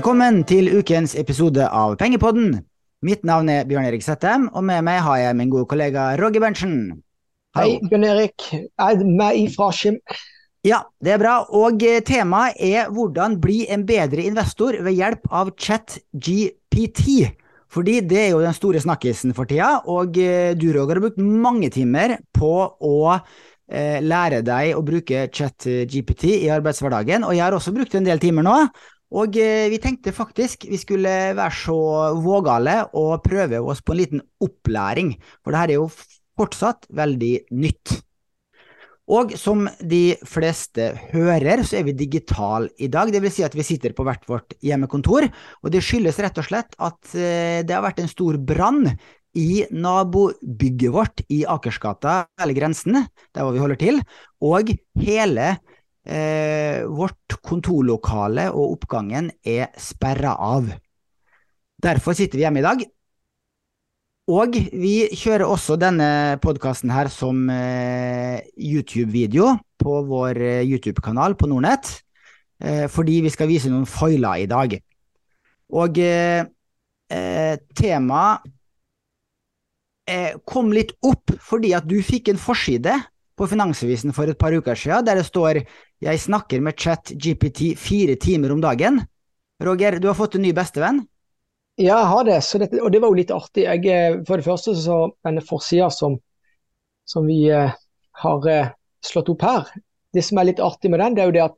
Velkommen til ukens episode av Pengepodden. Mitt navn er Bjørn Erik Settem, og med meg har jeg min gode kollega Roger Berntsen. Hei, Bjørn Erik. Er meg ifra Skim. Ja, det er bra. Og eh, temaet er hvordan bli en bedre investor ved hjelp av ChatGPT. Fordi det er jo den store snakkisen for tida, og eh, du, Roger, har brukt mange timer på å eh, lære deg å bruke ChatGPT i arbeidshverdagen, og jeg har også brukt en del timer nå. Og eh, vi tenkte faktisk vi skulle være så vågale og prøve oss på en liten opplæring, for det her er jo fortsatt veldig nytt. Og som de fleste hører, så er vi digital i dag. Det vil si at vi sitter på hvert vårt hjemmekontor. Og det skyldes rett og slett at eh, det har vært en stor brann i nabobygget vårt i Akersgata, eller Grensen, der hvor vi holder til. Og hele eh, vårt kontorlokale og oppgangen er sperra av. Derfor sitter vi hjemme i dag. Og vi kjører også denne podkasten her som eh, YouTube-video på vår eh, YouTube-kanal på Nordnett, eh, fordi vi skal vise noen foiler i dag. Og eh, eh, temaet eh, kom litt opp fordi at du fikk en forside på Finansavisen for et par uker siden der det står 'Jeg snakker med chat GPT fire timer om dagen'. Roger, du har fått en ny bestevenn? Ja, jeg har det. Dette, Og det var jo litt artig. Jeg, eh, for det første så denne forsida som, som, vi eh, har eh, slått opp her. Det som er litt artig med den, det er jo det at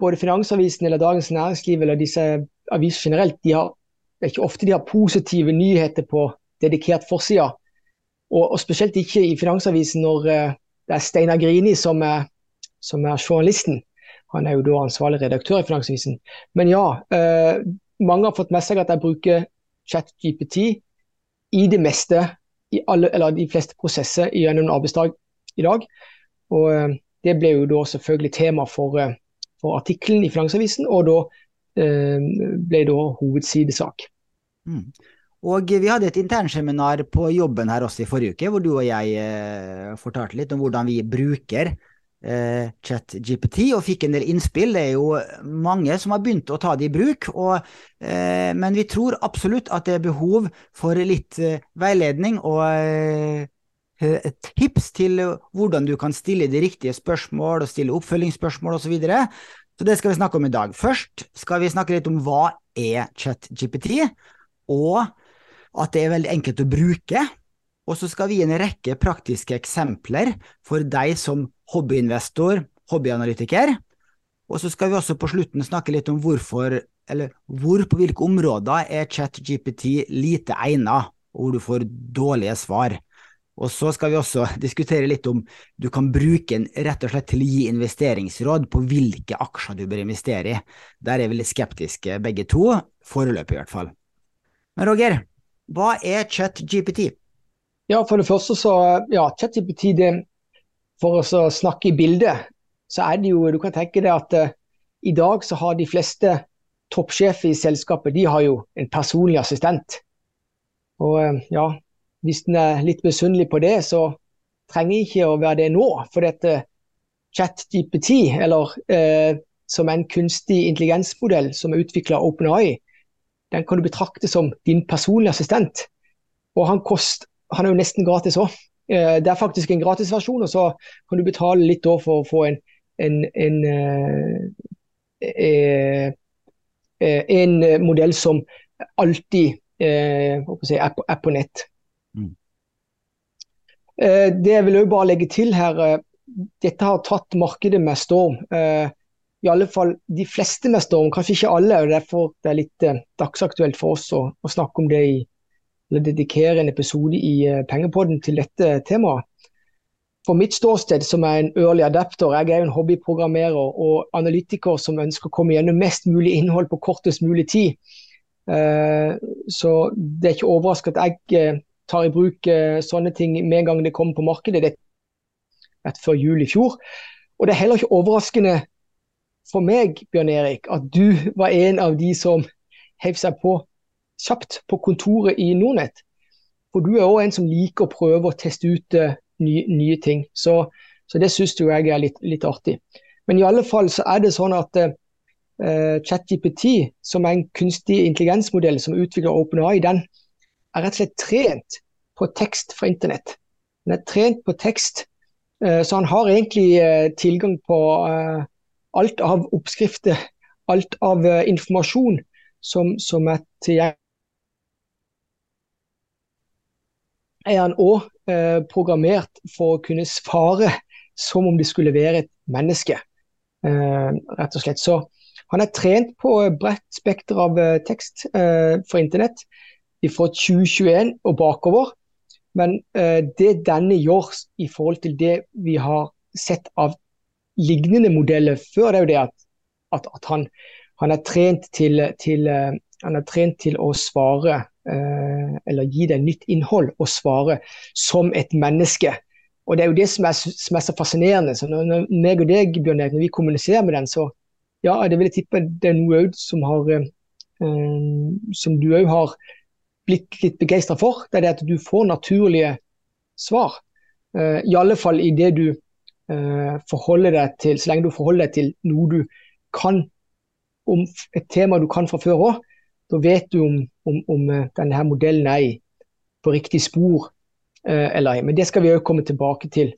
både Finansavisen eller Dagens Næringsliv eller disse aviser generelt, de har, det er ikke ofte de har positive nyheter på dedikert forsida. Og, og, spesielt ikke i Finansavisen når uh, det er Steinar Grini som er, som er, journalisten. Han er jo da ansvarlig redaktør i Finansavisen. Men ja, uh, mange har fått med seg at jeg bruker ChatGPT i det meste, i alle, eller de fleste prosesser gjennom en arbeidsdag i dag. Og uh, det ble jo da selvfølgelig tema for, for artikkelen i Finansavisen, og da ble da hovedsidesak. Mm. Og vi hadde et internseminar på jobben her også i forrige uke, hvor du og jeg eh, fortalte litt om hvordan vi bruker eh, ChatGPT, og fikk en del innspill. Det er jo mange som har begynt å ta det i bruk, og, eh, men vi tror absolutt at det er behov for litt eh, veiledning og eh, tips til hvordan du kan stille de riktige spørsmål og stille oppfølgingsspørsmål osv. Så, videre. så det skal vi snakke om i dag. Først skal vi snakke litt om hva er ChatGPT, og at det er veldig enkelt å bruke. Og så skal vi gi en rekke praktiske eksempler for deg som hobbyinvestor, hobbyanalytiker. Og så skal vi også på slutten snakke litt om hvorfor, eller hvor på hvilke områder er ChatGPT lite egnet, og hvor du får dårlige svar. Og så skal vi også diskutere litt om du kan bruke den rett og slett til å gi investeringsråd på hvilke aksjer du bør investere i. Der er vi litt skeptiske begge to, foreløpig i hvert fall. Men Roger, hva er ChatGPT? Ja, for det første så ja, ChatGPT det, For å snakke i bildet, så er det jo Du kan tenke deg at uh, i dag så har de fleste toppsjefer i selskapet de har jo en personlig assistent. Og uh, ja, hvis en er litt misunnelig på det, så trenger ikke å være det nå. For dette ChatGPT, eller uh, som en kunstig intelligensmodell som er utvikla OpenAI, den kan du betrakte som din personlige assistent. Og han, kost, han er jo nesten gratis òg. Eh, det er faktisk en gratisversjon, og så kan du betale litt for å få en, en, en, eh, eh, en modell som alltid er, på, på, nett. Mm. Det jeg vil bare legge til her, dette har tatt markedet med storm i alle fall de fleste med storm, kanskje ikke alle. og Derfor det er litt eh, dagsaktuelt for oss å, å, snakke om det i, eller dedikere en episode i eh, Pengepodden til dette temaet. For mitt ståsted som er en early adapter, jeg er jo en hobbyprogrammerer og analytiker som ønsker å komme gjennom mest mulig innhold på kortest mulig tid. Eh, så det er ikke overraskende at jeg eh, tar i bruk eh, sånne ting med en gang det kommer på markedet. Det rett før jul i fjor. Og det er heller ikke overraskende for meg, Bjørn Erik, at du var en av de som heiv seg på kjapt på kontoret i Nordnett. For du er òg en som liker å prøve å teste ut uh, nye, nye, ting. Så, så det syns jeg er litt, litt, artig. Men i alle fall så er det sånn at uh, uh, ChatGPT, som er en kunstig intelligensmodell som utvikler OpenAI, den er rett og slett trent på tekst fra internett. Den er trent på tekst, uh, så han har egentlig uh, tilgang på alt av oppskrifter, alt av informasjon som, som er tilgjengelig. Er han òg programmert for å kunne svare som om det skulle være et menneske. Eh, rett og slett. Så han er trent på bredt spekter av eh, tekst eh, for internett fra 2021 og bakover. Men det denne gjør i forhold til det vi har sett av lignende modeller før, det er jo det at, at, at han, han, er trent til, til, han er trent til å svare eller gi deg nytt innhold og svare som et menneske. Og Det er jo det som er, som er så fascinerende. så når, når meg og deg, Bjørn Erik, når vi kommuniserer med den, så ja, det vil jeg tippe det er noe som, har, eh, som du òg har blitt litt begeistra for. Det er det at du får naturlige svar. Eh, I alle fall i det du uh, forholder deg til, så lenge du forholder deg til noe du kan om et tema du kan fra før òg. Da vet du om, om, om denne her modellen er på riktig spor Eh, eller ei. Men det skal vi òg komme tilbake til.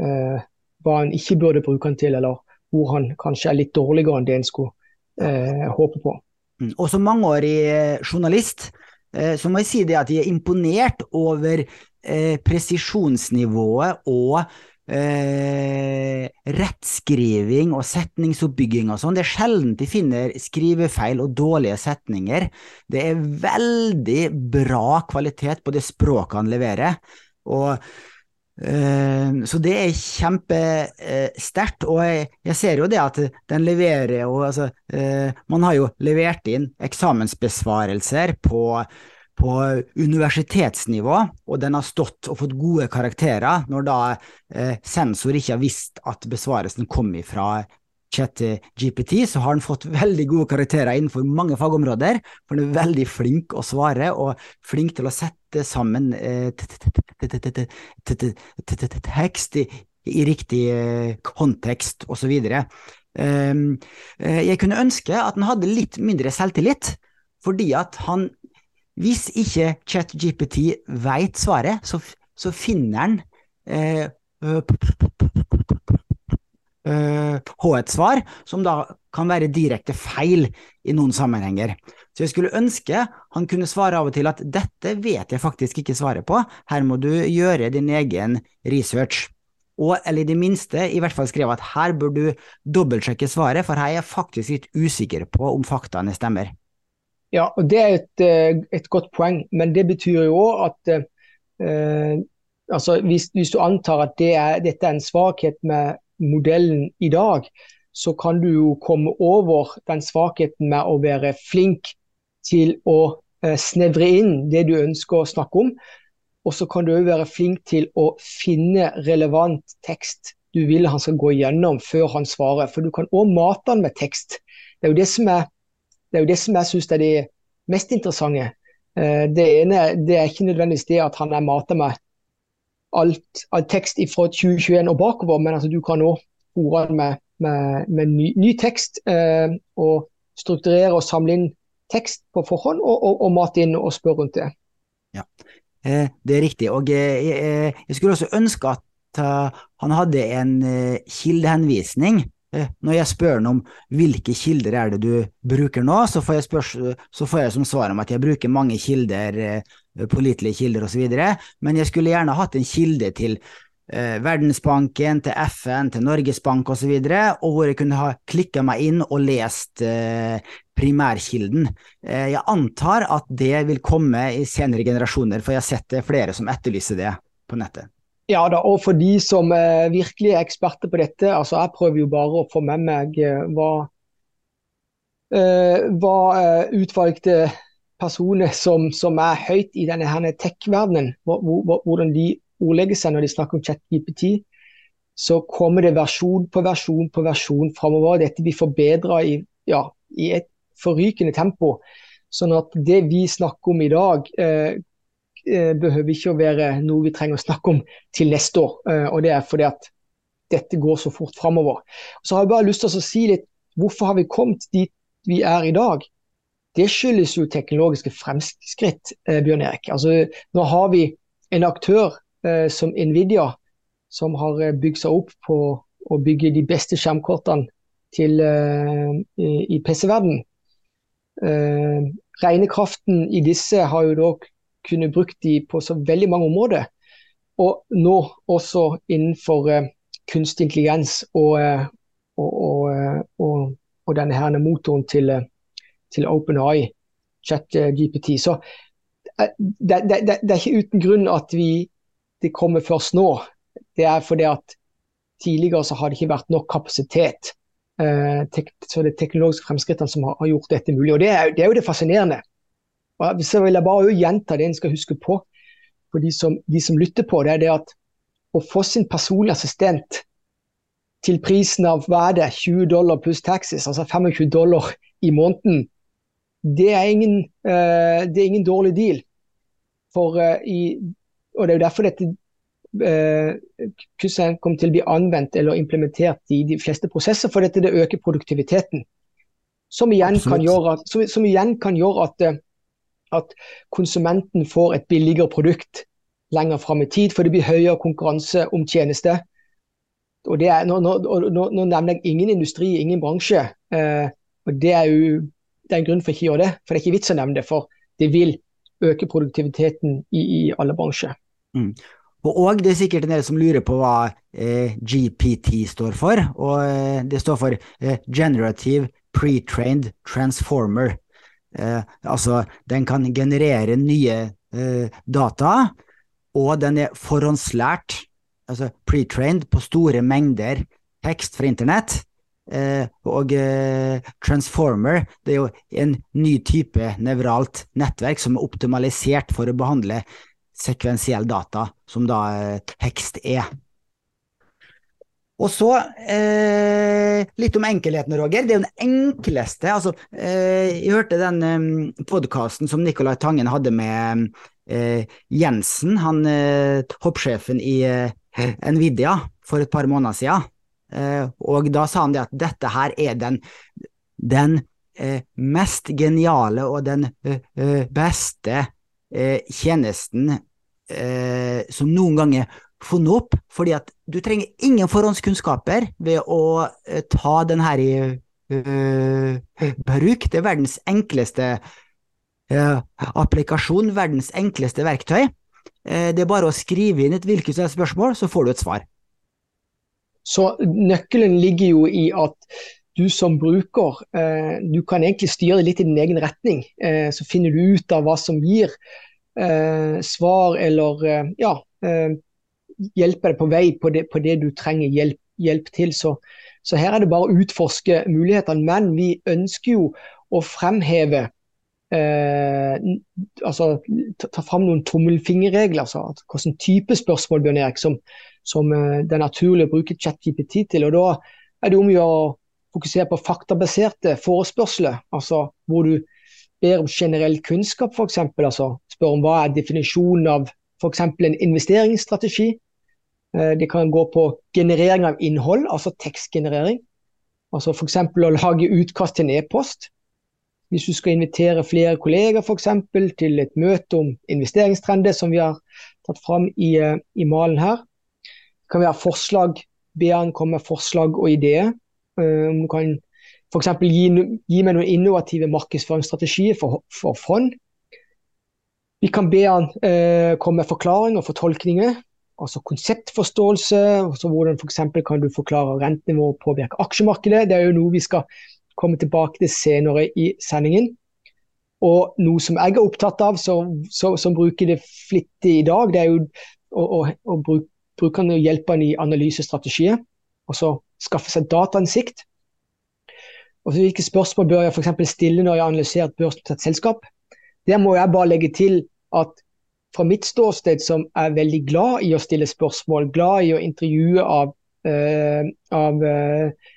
Eh, hva han ikke burde bruke han til, eller hvor han kanskje er litt dårligere enn det en skulle eh, håpe på. Mm. Og som mangeårig journalist så må jeg si det at jeg er imponert over presisjonsnivået og eh, rettskriving og setningsoppbygging og sånn. Det er sjelden de finner skrivefeil og dårlige setninger. Det er veldig bra kvalitet på det språket han leverer. Og eh, så det er kjempesterkt, uh, og jeg, jeg, ser jo det at den leverer jo altså, eh, Man har jo levert inn eksamensbesvarelser på, på, universitetsnivå, og den har stått og fått gode karakterer når da eh, sensor ikke har visst at besvarelsen kom ifra ChatGPT, så har han fått veldig gode karakterer innenfor mange fagområder. For han er veldig flink å svare, og flink til å sette sammen tekst i riktig kontekst, osv. Jeg kunne ønske at han hadde litt mindre selvtillit, fordi at han Hvis ikke ChatGPT veit svaret, så, så finner han eh, H1-svar, som da kan være direkte feil i noen sammenhenger. Så jeg skulle ønske han kunne svare av og til at dette vet jeg faktisk ikke svaret på, her må du gjøre din egen research. Og, eller i det minste, i hvert fall skrive at her bør du dobbeltsjekke svaret, for her er jeg faktisk litt usikker på om faktaene stemmer. Ja, og det er et, eh, et godt poeng, men det betyr jo òg at eh, altså hvis, hvis, du antar at det er, dette er en svakhet med modellen i dag, så kan du jo komme over den svakheten med å være flink til å eh, snevre inn det du ønsker å snakke om. Og så kan du òg være flink til å finne relevant tekst du vil han skal gå gjennom før han svarer. For du kan òg mate han med tekst. Det er jo det som, er, det er jo det som jeg syns er det mest interessante. Eh, det ene det er ikke nødvendigvis det at han er mata med alt, all tekst fra 2021 og bakover, men altså, du kan fòre den med, med, med ny, ny, tekst. Eh, og strukturere og samle inn tekst på forhånd, og, og, og mate inn og spørre rundt det. Ja, eh, det er riktig. Og jeg, jeg, skulle også ønske at han hadde en kildehenvisning Eh, når jeg spør ham om hvilke kilder er det du bruker nå, så får jeg, spørs, så får jeg som svar om at jeg bruker mange kilder, eh, pålitelige kilder osv., men jeg skulle gjerne hatt en kilde til eh, Verdensbanken, til FN, til Norges Bank osv., og, og hvor jeg kunne ha klikka meg inn og lest eh, primærkilden. Eh, jeg antar at det vil komme i senere generasjoner, for jeg har sett det flere som etterlyser det på nettet. Ja da, og for de som eh, virkelig er eksperter på dette, altså jeg prøver jo bare å få med meg eh, hva, eh, hva eh, utvalgte personer som, som, er høyt i denne tech-verdenen, hvordan de ordlegger seg når de snakker om ChatGPT. Så kommer det versjon på versjon på versjon framover. Dette blir forbedra i, ja, i et forrykende tempo. Sånn at det vi snakker om i dag, behøver ikke å være noe vi trenger å snakke om til neste år. Eh, og Det er fordi at dette går så fort framover. Så har jeg bare lyst til å si litt hvorfor har vi kommet dit vi er i dag, det skyldes jo teknologiske fremskritt, eh, Bjørn Erik. Altså, nå har vi en aktør eh, som Nvidia, som har eh, bygd seg opp på å bygge de beste skjermkortene til, eh, i, PC-verden. Eh, regnekraften i disse har jo da kunnet brukt de på så veldig mange områder. Og nå også innenfor eh, kunstig intelligens og, og, og, og denne her motoren til til OpenAI, ChatGPT. Så eh, det, det, det, det, er ikke uten grunn at vi, det kommer først nå. Det er fordi at tidligere så har det ikke vært nok kapasitet. Eh, så det er teknologiske fremskrittene som har, gjort dette mulig. Og det er, det er jo det fascinerende. Og så vil jeg bare gjenta det en skal huske på for de som, de som lytter på. Det er det at å få sin personlige assistent til prisen av hva er det, 20 dollar pluss taxis, altså 25 dollar i måneden, det er ingen, uh, det er ingen dårlig deal. For, uh, i, og Det er jo derfor dette uh, kurset kommer til å bli anvendt eller implementert i de fleste prosesser, for dette det øker produktiviteten. Som igjen Absolutt. kan gjøre, at, som, som igjen kan gjøre at, at, konsumenten får et billigere produkt lenger fram i tid, for det blir høyere konkurranse om tjeneste. Og er, nå, nå, nå, nå nevner jeg ingen industri, ingen bransje. og Det er jo det er en grunn for ikke å gjøre det. For det er ikke vits å nevne det, for det vil øke produktiviteten i, i alle bransjer. Mm. Og, det er sikkert en del som lurer på hva eh, GPT står for. Og eh, det står for eh, Generative Pre-trained Transformer. Eh, altså, den kan generere nye eh, data, og den er forhåndslært, altså pre-trained, på store mengder tekst fra internett. Eh, og eh, Transformer det er jo en ny type nevralt nettverk som er optimalisert for å behandle sekvensiell data, som da eh, tekst er. Og så eh, litt om enkelheten, Roger. Det er jo den enkleste altså, eh, Jeg hørte den eh, podkasten som Nicolai Tangen hadde med eh, Jensen, han eh, hoppsjefen i Nvidia, for et par måneder siden. Eh, og da sa han det at dette her er den, den eh, mest geniale og den eh, beste tjenesten som noen gang er funnet opp, fordi at du trenger ingen forhåndskunnskaper ved å ta den her i bruk. Det er verdens enkleste applikasjon, verdens enkleste verktøy. Det er bare å skrive inn et hvilket spørsmål, så får du et svar. Så nøkkelen ligger jo i at du som bruker, eh, du kan egentlig styre litt i din egen retning. Eh, så finner du ut av hva som gir eh, svar eller eh, ja, hjelper deg på vei på det, på det du trenger hjelp, hjelp til. Så, så, her er det bare å utforske mulighetene. Men vi ønsker jo å fremheve Eh, altså, ta, ta, fram noen tommelfingerregler. Altså, hvilken type spørsmål Bjørn Erik, som, som eh, det er naturlig å bruke ChatGPT til. og Da er det om å å fokusere på faktabaserte forespørsler, altså hvor du ber om generell kunnskap, f.eks. Altså, spør om hva er definisjonen av f.eks. en investeringsstrategi. Eh, det kan gå på generering av innhold, altså tekstgenerering. Altså F.eks. å lage utkast til en e-post. Hvis du skal invitere flere kolleger for eksempel, til et møte om investeringstrender, som vi har tatt fram i, eh, i malen her kan vi ha forslag, be han komme med forslag og ideer. Um, kan f.eks. Gi, gi meg noen innovative markedsføringsstrategier for, for fond. Vi kan be han uh, komme med forklaringer og fortolkninger. Altså konseptforståelse. Altså hvordan for kan du forklare rentenivået påvirker aksjemarkedet. Det er jo noe vi skal komme tilbake til senere i sendingen. Og noe som jeg er opptatt av, som bruker det flittig i dag, det er jo å, å, å bruke brukerne hjelper en i analysestrategier. Altså skaffe seg datainnsikt. Og Hvilke spørsmål bør jeg f.eks. stille når jeg har analysert børsnotert selskap? Der må jeg bare legge til at fra mitt ståsted, som er veldig glad i å stille spørsmål, glad i å intervjue av, uh, av uh,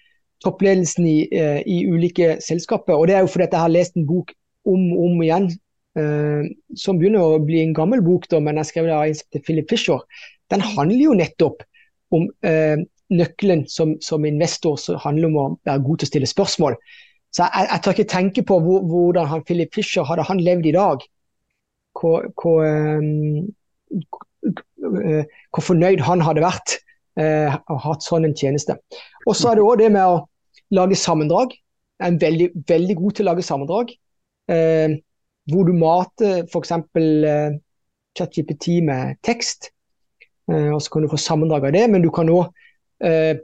toppledelsen i, uh, i, ulike selskaper, og det er jo fordi jeg har lest en bok om og om igjen, som begynner å bli en gammel bok, da, men jeg skrev av en heter Philip Fisher den handler jo nettopp om eh, nøkkelen som, som, investor som handler om å være god til å stille spørsmål. Så jeg, jeg tør ikke tenke på hvor, hvordan han Philip Fisher hadde han levd i dag. Hvor, um, hvor fornøyd han hadde vært og hatt sånn en tjeneste. Og så er det òg det med å lage sammendrag. Jeg er veldig, veldig god til å lage sammendrag. Eh, hvor du mater f.eks. Eh, ChatGPT med tekst. eh, og så kan du få sammendrag av det, men du kan òg eh,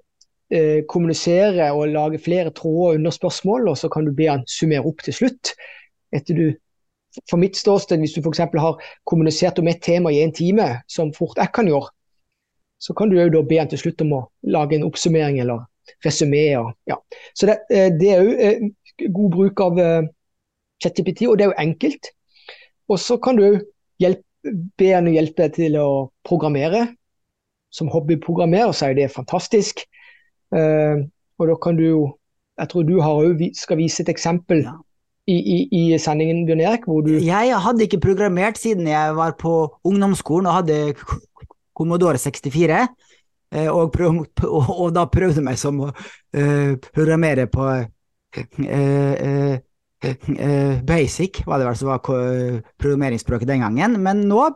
uh, kommunisere og lage flere tråder under spørsmål, og så kan du be han summere opp til slutt. Etter du for mitt ståsted, hvis du f.eks. har kommunisert om et tema i en time, som fort jeg kan gjøre, så kan du jo da be han til slutt om å lage en oppsummering eller resymé. Ja. Så det, det er jo god bruk av ChatGPT, og det er jo enkelt. Og så kan du hjelpe be henne hjelpe deg til å programmere. Som hobbyprogrammerer så er det fantastisk. Og da kan du jo Jeg tror du har, skal vise et eksempel ja. I, i, i, sendingen, Bjørn Erik. hvor du Jeg hadde ikke programmert siden jeg var på ungdomsskolen og hadde Commodore 64. Eh, og, prøv, og, og da prøvde jeg meg som å uh, programmere på uh, uh, basic var det vel som var programmeringsspråket den gangen, men nå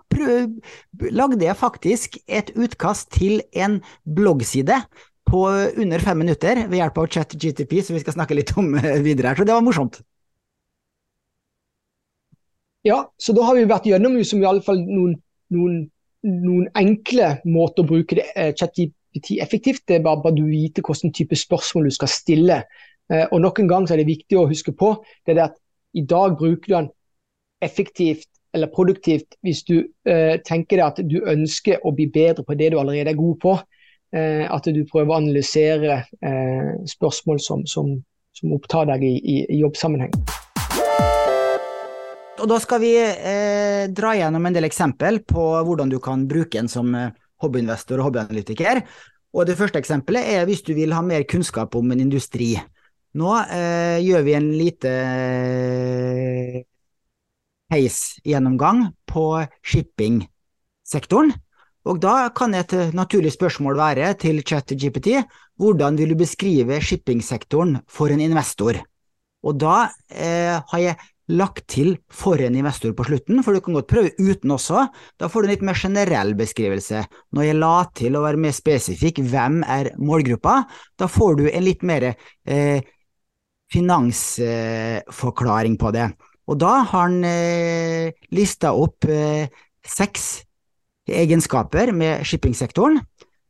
lagde jeg faktisk et utkast til en bloggside på under fem minutter ved hjelp av ChatGTP, som vi skal snakke litt om videre her, så det var morsomt. Ja, så da har vi vært gjennom som i alle fall noen, noen, noen enkle måter å bruke det, eh, ChatGPT effektivt. Det er bare, bare du vite hvilken type spørsmål du skal stille Eh, og nok en gang så er det viktig å huske på det er at i dag bruker du den effektivt eller produktivt hvis du uh, tenker deg at du ønsker å bli bedre på det du allerede er god på. Uh, at du prøver å analysere uh, spørsmål som, som, som, opptar deg i, i, i, jobbsammenheng. Og Da skal vi dra gjennom en del eksempel på hvordan du kan bruke en som hobbyinvestor og hobbyanalytiker. Og Det første eksempelet er hvis du vil ha mer kunnskap om en industri. Nå eh, gjør vi en lite eh, case-gjennomgang på shippingsektoren. Og da kan et naturlig spørsmål være til ChatGPT hvordan vil du beskrive shippingsektoren for en investor? Og da eh, har jeg lagt til for en investor på slutten, for du kan godt prøve uten også. Da får du en litt mer generell beskrivelse. Når jeg la til å være mer spesifikk, hvem er målgruppa, da får du en litt mer eh, finansforklaring på det. Og da har han eh, lista opp eh, seks egenskaper med shippingsektoren.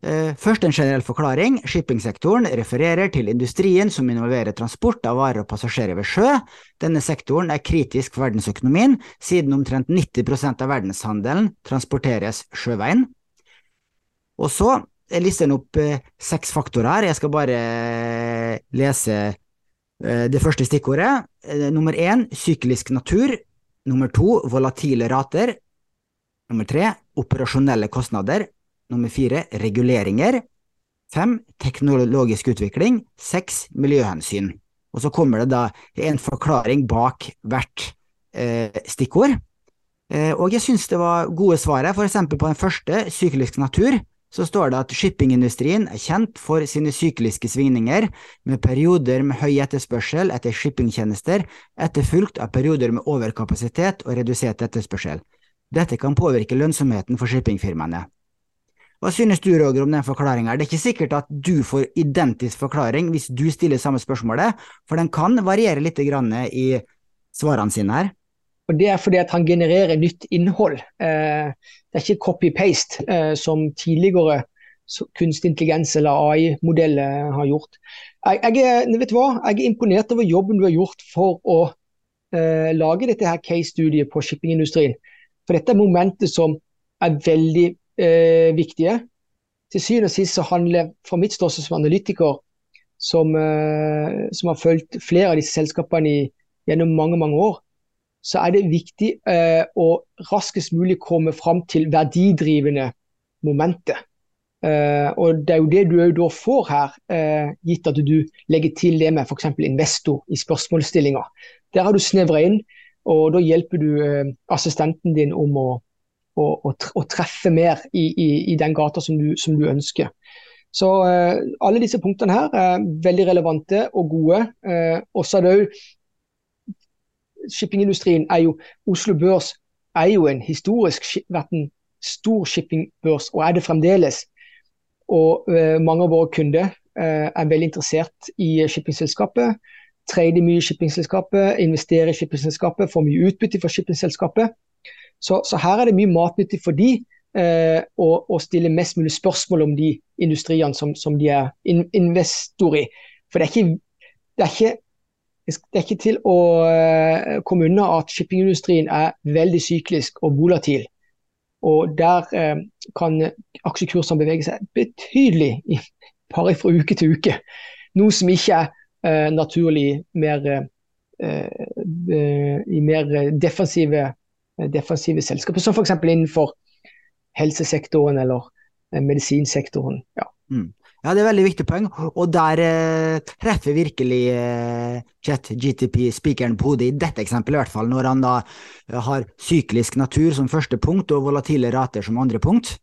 Eh, først en generell forklaring. Shippingsektoren refererer til industrien som involverer transport av varer og passasjerer ved sjø. Denne sektoren er kritisk for verdensøkonomien, siden omtrent 90% av verdenshandelen transporteres sjøveien. Og så lister han opp eh, seks faktorer. her. Jeg skal bare eh, lese det første stikkordet. Nummer én syklisk natur. Nummer to volatile rater. Nummer tre operasjonelle kostnader. Nummer fire reguleringer. Fem teknologisk utvikling. Seks miljøhensyn. Og så kommer det da en forklaring bak hvert eh, stikkord. Eh, og jeg syns det var gode svaret, for eksempel på den første, syklisk natur så står det at shippingindustrien er kjent for sine sykliske svingninger, med perioder med høy etterspørsel etter shippingtjenester, etterfulgt av perioder med overkapasitet og redusert etterspørsel. Dette kan påvirke lønnsomheten for shippingfirmaene. Hva synes du, Roger, om den forklaringa? Det er ikke sikkert at du får identisk forklaring hvis du stiller samme spørsmålet, for den kan variere litt i svarene sine her. Og Det er fordi at han genererer nytt innhold. Eh, det er ikke copy-paste, eh, som tidligere kunstig intelligens eller AI-modeller har gjort. Jeg, jeg, vet hva? jeg er imponert over jobben du har gjort for å lage dette her case-studiet på shippingindustrien. For dette er momentet som er veldig uh, viktige. Til syvende og sist så handler fra mitt ståsted som analytiker, som, eh, som, har fulgt flere av disse selskapene i, gjennom mange mange år, så er det viktig eh, å raskest mulig komme fram til verdidrivende momenter. Eh, og Det er jo det du da får her, eh, gitt at du legger til det med f.eks. investor i spørsmålsstillinga. Der har du snevra inn, og da hjelper du eh, assistenten din om å, å, å, treffe mer i, i, i den gata som du, som du, ønsker. Så uh, alle disse punktene her er veldig relevante og gode. Uh, også er det òg Shippingindustrien er jo Oslo Børs er jo en historisk vært en stor shippingbørs, og er det fremdeles. Og uh, mange av våre kunder er veldig interessert i shippingselskapet. Trader mye i shippingselskapet, investerer i shippingselskapet, får mye utbytte fra shippingselskapet. Så, så, her er det mye matnyttig for de eh, å, å, stille mest mulig spørsmål om de industriene som, som de er in investor i. For det er ikke, det er ikke, det er ikke til å uh, komme unna at shippingindustrien er veldig syklisk og volatil. Og der uh, kan aksjekursene bevege seg betydelig bare fra uke til uke. Noe som ikke er uh, naturlig mer, i mer defensive Eh, defensive selskaper, som f.eks. innenfor helsesektoren eller eh, medisinsektoren. Ja. Mm. ja. det er veldig viktig poeng, og der eh, treffer virkelig eh, GTP spikeren på hodet i dette eksempelet, i hvert fall, når han da eh, har syklisk natur som første punkt og volatile rater som andre punkt.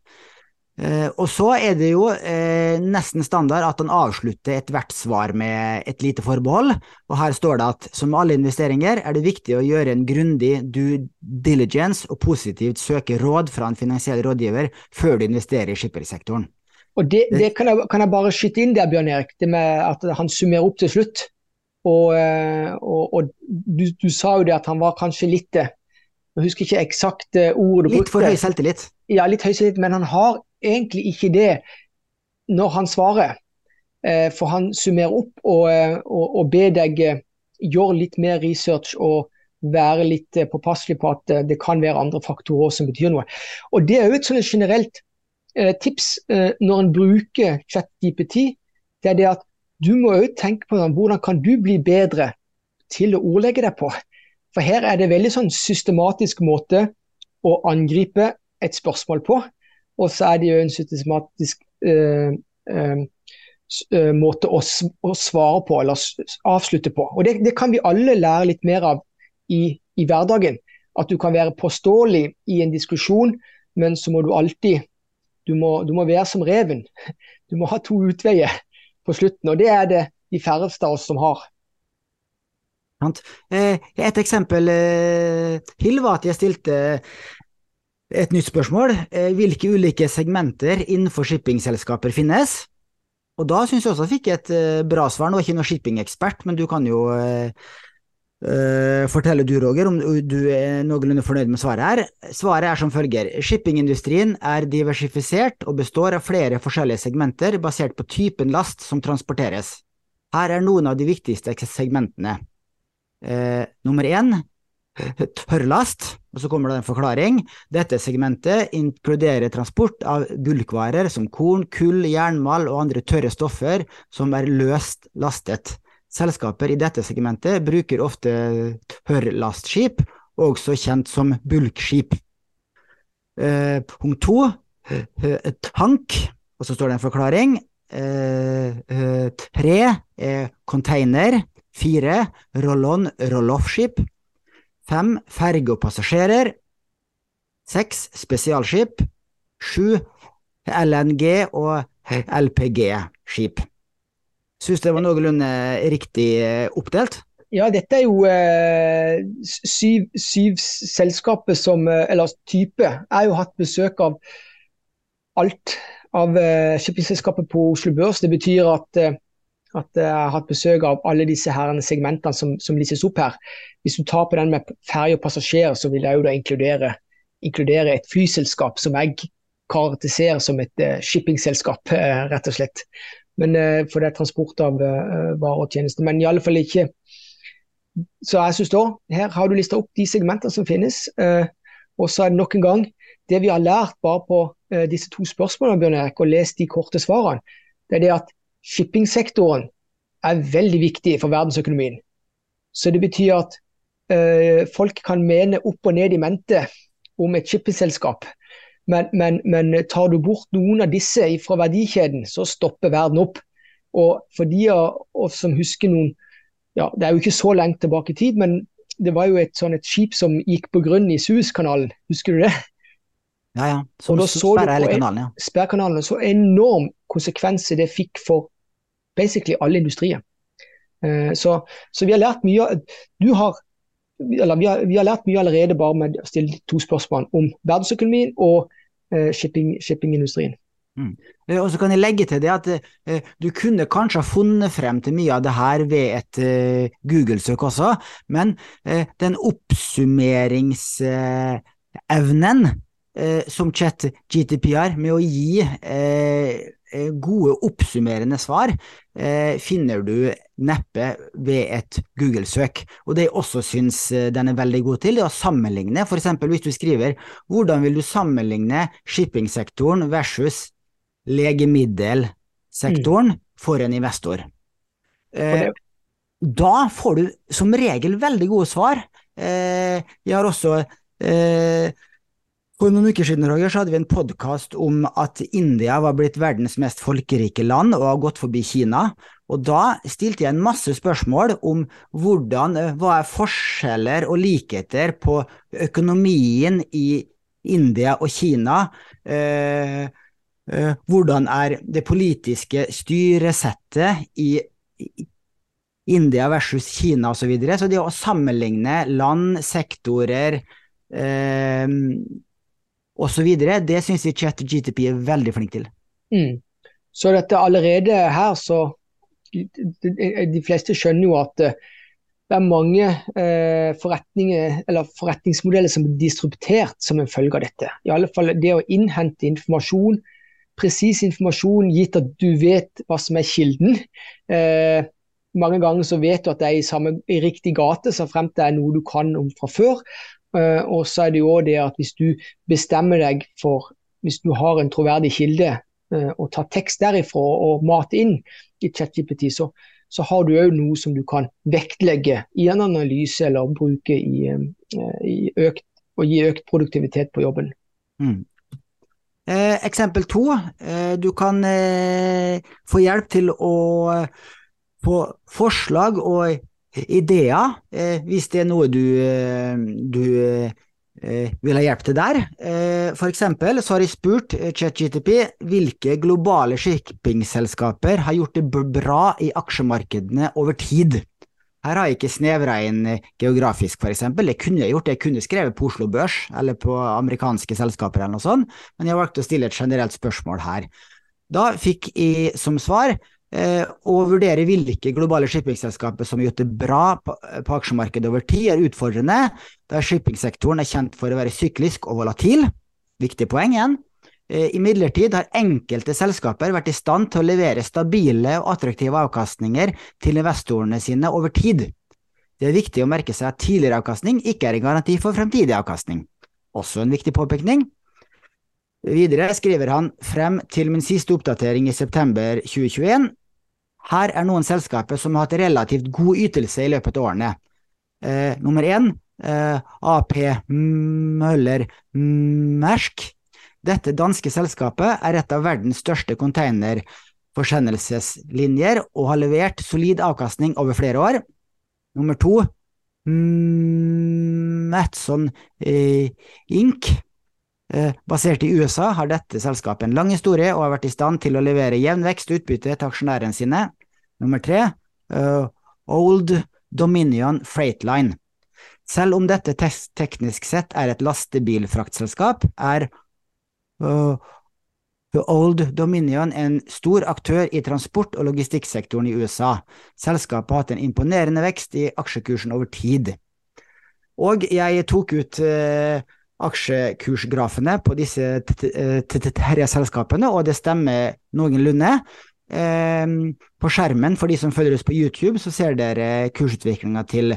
Eh, og så er det jo eh, nesten standard at han avslutter ethvert svar med et lite forbehold, og her står det at som alle investeringer er det viktig å gjøre en grundig due diligence og positivt søke råd fra en finansiell rådgiver før du investerer i skippersektoren. Og det, det kan, jeg, kan, jeg, bare skyte inn der, Bjørn Erik, det med at han summerer opp til slutt. Og, eh, og, og du, du, sa jo det at han var kanskje litt Jeg husker ikke eksakt ord du brukte. Litt for høy selvtillit? Ja, litt høy selvtillit, men han har egentlig ikke det når han svarer. Eh, for han summerer opp og, eh, og, og ber deg eh, gjøre litt mer research og være litt påpasselig på at det kan være andre faktorer som betyr noe. Og Det er jo et sånn generelt tips når en bruker ChatGPT. Det er det at du må òg tenke på hvordan kan du bli bedre til å ordlegge deg på. For her er det veldig sånn systematisk måte å angripe et spørsmål på. Og så er det jo en systematisk eh, eh, måte å, å, svare på, eller avslutte på. Og det, det, kan vi alle lære litt mer av i, i, hverdagen. At du kan være påståelig i en diskusjon, men så må du alltid du må, du må være som reven. Du må ha to utveier på slutten, og det er det de færreste av oss som har. Et eksempel til var at jeg stilte et nytt spørsmål. Eh, hvilke ulike segmenter innenfor shippingselskaper finnes? Og da syns jeg også jeg fikk et eh, bra svar. Nå er ikke noen shippingekspert, men du kan jo uh, fortelle du, Roger, om du er noenlunde fornøyd med svaret her. Svaret er som følger. Shippingindustrien er diversifisert og består av flere forskjellige segmenter basert på typen last som transporteres. Her er noen av de viktigste segmentene. Uh, nummer én tørrlast, og så kommer det en forklaring. Dette segmentet inkluderer transport av bulkvarer som korn, kull, jernmalm og andre tørre stoffer som er løst lastet. Selskaper i dette segmentet bruker ofte tørrlastskip, også kjent som bulkskip. Eh, punkt to, eh, tank, og så står det en forklaring. Eh, eh tre, container. Fire, roll-on, roll-off-skip. Fem ferge og passasjerer. Seks spesialskip. Sju LNG og LPG-skip. Syns det var noenlunde riktig eh, oppdelt? Ja, dette er jo eh, syv, syv selskaper som, eh, eller type. Jeg har jo hatt besøk av alt av eh, shippingselskapet på Oslo Børs. Det betyr at eh, at jeg har hatt besøk av alle disse segmentene som, som lises opp her. Hvis du tar på den med ferje og passasjerer, så vil jeg jo da inkludere, inkludere et flyselskap som jeg karakteriserer som et uh, shippingselskap, uh, rett og slett. Men, for det er transport av varer og tjenester. Men i alle fall ikke Så jeg synes da, her har du lista opp de segmentene som finnes. og så er det nok en gang det vi har lært bare på disse to spørsmålene, Bjørn Erik, og lest de korte svarene, det er det at shippingsektoren er veldig viktig for verdensøkonomien. Så det betyr at uh, folk kan mene opp og ned i mente om et shippingselskap. Men, men, men, tar du bort noen av disse fra verdikjeden, så stopper verden opp. Og for de av oss som husker noen ja, Det er jo ikke så lenge tilbake i tid, men det var jo et, sånn et skip som gikk på grunn i Suezkanalen. Husker du det? Ja, ja. Som sperrer hele kanalen, ja. Sperrekanalen. Så enorm konsekvenser det fikk for basically alle industrier. Eh, så, så, vi har lært mye du har, eller vi har, vi har, lært mye allerede bare med å stille to spørsmål om verdensøkonomien og uh, shipping, shippingindustrien. Mm. Eh, og så kan jeg legge til det at eh, du kunne kanskje ha funnet frem til mye av det her ved et eh, Google-søk også, men den oppsummeringsevnen som chat GTPR med å gi Eh, gode oppsummerende svar eh, finner du neppe ved et Google-søk. Og Det jeg også syns eh, den er veldig god til, er å sammenligne. For eksempel hvis du skriver hvordan vil du sammenligne shippingsektoren versus legemiddelsektoren mm. for en investor. Eh, da får du som regel veldig gode svar. Eh, jeg har også eh, for noen uker siden Roger, så hadde vi en podkast om at India var blitt verdens mest folkerike land og har gått forbi Kina. Og Da stilte jeg en masse spørsmål om hvordan, eh, hva er forskjeller og likheter på økonomien i India og Kina. Eh, eh, hvordan er det politiske styresettet i India versus Kina osv. Så, videre. så det å sammenligne land, sektorer, eh, osv. Det syns jeg ChatGTP er veldig flink til. Mm. Så dette allerede her, så De fleste skjønner jo at eh, det er mange eh, forretninger, eller forretningsmodeller som er distributert som en følge av dette. I alle fall det å innhente informasjon, presis informasjon gitt at du vet hva som er kilden. Eh, mange ganger så vet du at det er i, samme, i riktig gate, så fremt det er noe du kan om fra før. Uh, og så er det jo det at hvis du bestemmer deg for Hvis du har en troverdig kilde og tar tekst derifra og mater inn i ChatGPT, så, så har du òg noe som du kan vektlegge i en analyse eller bruke i, uh, i økt, og gi økt produktivitet på jobben. Mm. Eh, eksempel to. Eh, du kan eh, få hjelp til å få forslag og ideer, eh, hvis det er noe du, eh, du eh, vil ha hjelp til der. For eksempel så har jeg spurt ChatGTP hvilke globale shippingselskaper har gjort det bra i aksjemarkedene over tid. Her har jeg ikke snevra inn geografisk, eksempel. Det kunne jeg gjort, jeg kunne skrevet på Oslo Børs eller på amerikanske selskaper eller noe sånt, men jeg valgte å stille et generelt spørsmål her. Da fikk jeg som svar Eh, å vurdere hvilke globale shippingselskaper som har gjort det bra på, på aksjemarkedet over tid, er utfordrende, da shippingsektoren er kjent for å være syklisk og volatil. Viktig poeng igjen. Eh, Imidlertid har enkelte selskaper vært i stand til å levere stabile og attraktive avkastninger til investorene sine over tid. Det er viktig å merke seg at tidligere avkastning ikke er en garanti for fremtidig avkastning. Også en viktig påpekning. Videre skriver han frem til min siste oppdatering i september 2021 her er noen selskaper som har hatt relativt god ytelse i løpet av årene. Eh, nummer én eh, AP Møller Mersk. Dette danske selskapet er et av verdens største containerforsendelseslinjer og har levert solid avkastning over flere år. Nummer to Matson eh, Inc. Eh, basert i USA har dette selskapet en lang historie og har vært i stand til å levere jevn vekst og utbytte til aksjonærene sine. Nummer tre, uh, Old Dominion Freightline. Selv om dette teknisk sett er et lastebilfraktselskap, er uh, Old Dominion en stor aktør i transport- og logistikksektoren i USA. Selskapet har hatt en imponerende vekst i aksjekursen over tid. Og jeg tok ut uh, aksjekursgrafene på disse tre selskapene, og det stemmer noenlunde. Ehm, på skjermen, for de som følger oss på YouTube, så ser dere kursutviklinga til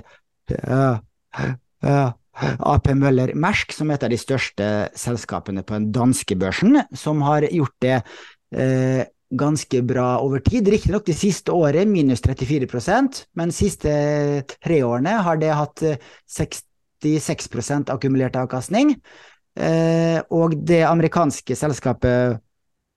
AP Møller Mersk, som er et av de største selskapene på den danske børsen, som har gjort det eh, ganske bra over tid. Riktignok det siste året minus 34% men de siste tre årene har det hatt 60 66 akkumulert avkastning. Eh, og det amerikanske selskapet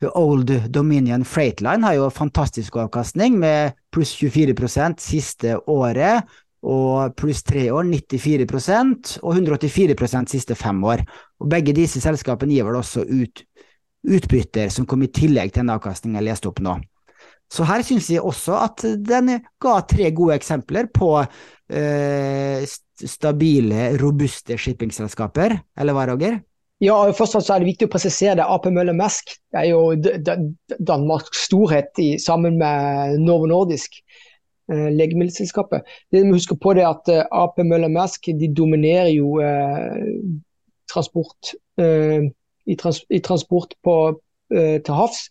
Old Dominion Freightline har jo fantastisk avkastning, med pluss 24% siste året, og pluss tre år 94 og 184% siste fem år. Og begge disse selskapene gir vel også ut utbytter som kom i tillegg til den avkastningen jeg leste opp nå. Så her syns jeg også at den ga tre gode eksempler på eh, stabile, robuste shippingselskaper, eller hva, Roger? Ja, først og så er det viktig å presisere det. AP Møller Mesk er jo Danmarks storhet i, sammen med Novo Nordisk, eh, legemiddelselskapet. Det vi husker på det at eh, AP Møller Mesk de dominerer jo eh, transport eh, i, trans i transport på, uh, til havs.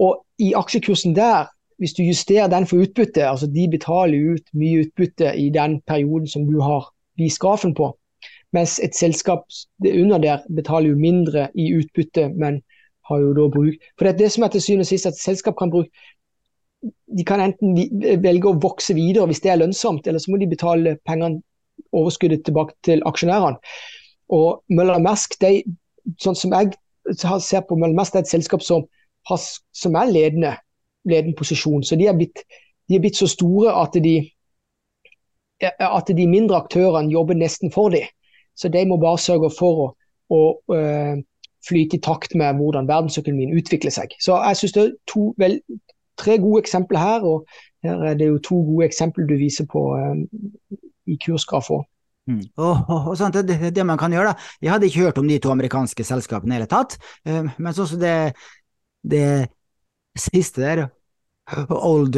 Og i aksjekursen der, hvis du justerer den for utbytte, altså de betaler ut mye utbytte i den perioden som du har vist grafen på, mens et selskap under der betaler jo mindre i utbytte, men har jo da bruk For det er det som er til syvende og sist at selskap kan bruke de kan enten velge å vokse videre hvis det er lønnsomt, eller så må de betale pengene, overskuddet tilbake til aksjonærene. Og Møller Mersk de sånn som jeg ser på Møller Mersk, det er et selskap som, har, som er ledende, ledende posisjon. Så de er, blitt, de er blitt så store at de, at de mindre aktørene jobber nesten for dem. Så de må bare sørge for å, å uh, flyte i takt med hvordan verdensøkonomien utvikler seg. Så jeg synes det er to, vel, tre gode eksempler her, og her er det jo to gode eksempler du viser på um, i kursgraf Mm. Og, og, og sånt, det, det, man kan gjøre, da. Jeg hadde ikke hørt om de to amerikanske selskapene i det hele tatt, um, men sånn som det, det siste der, Old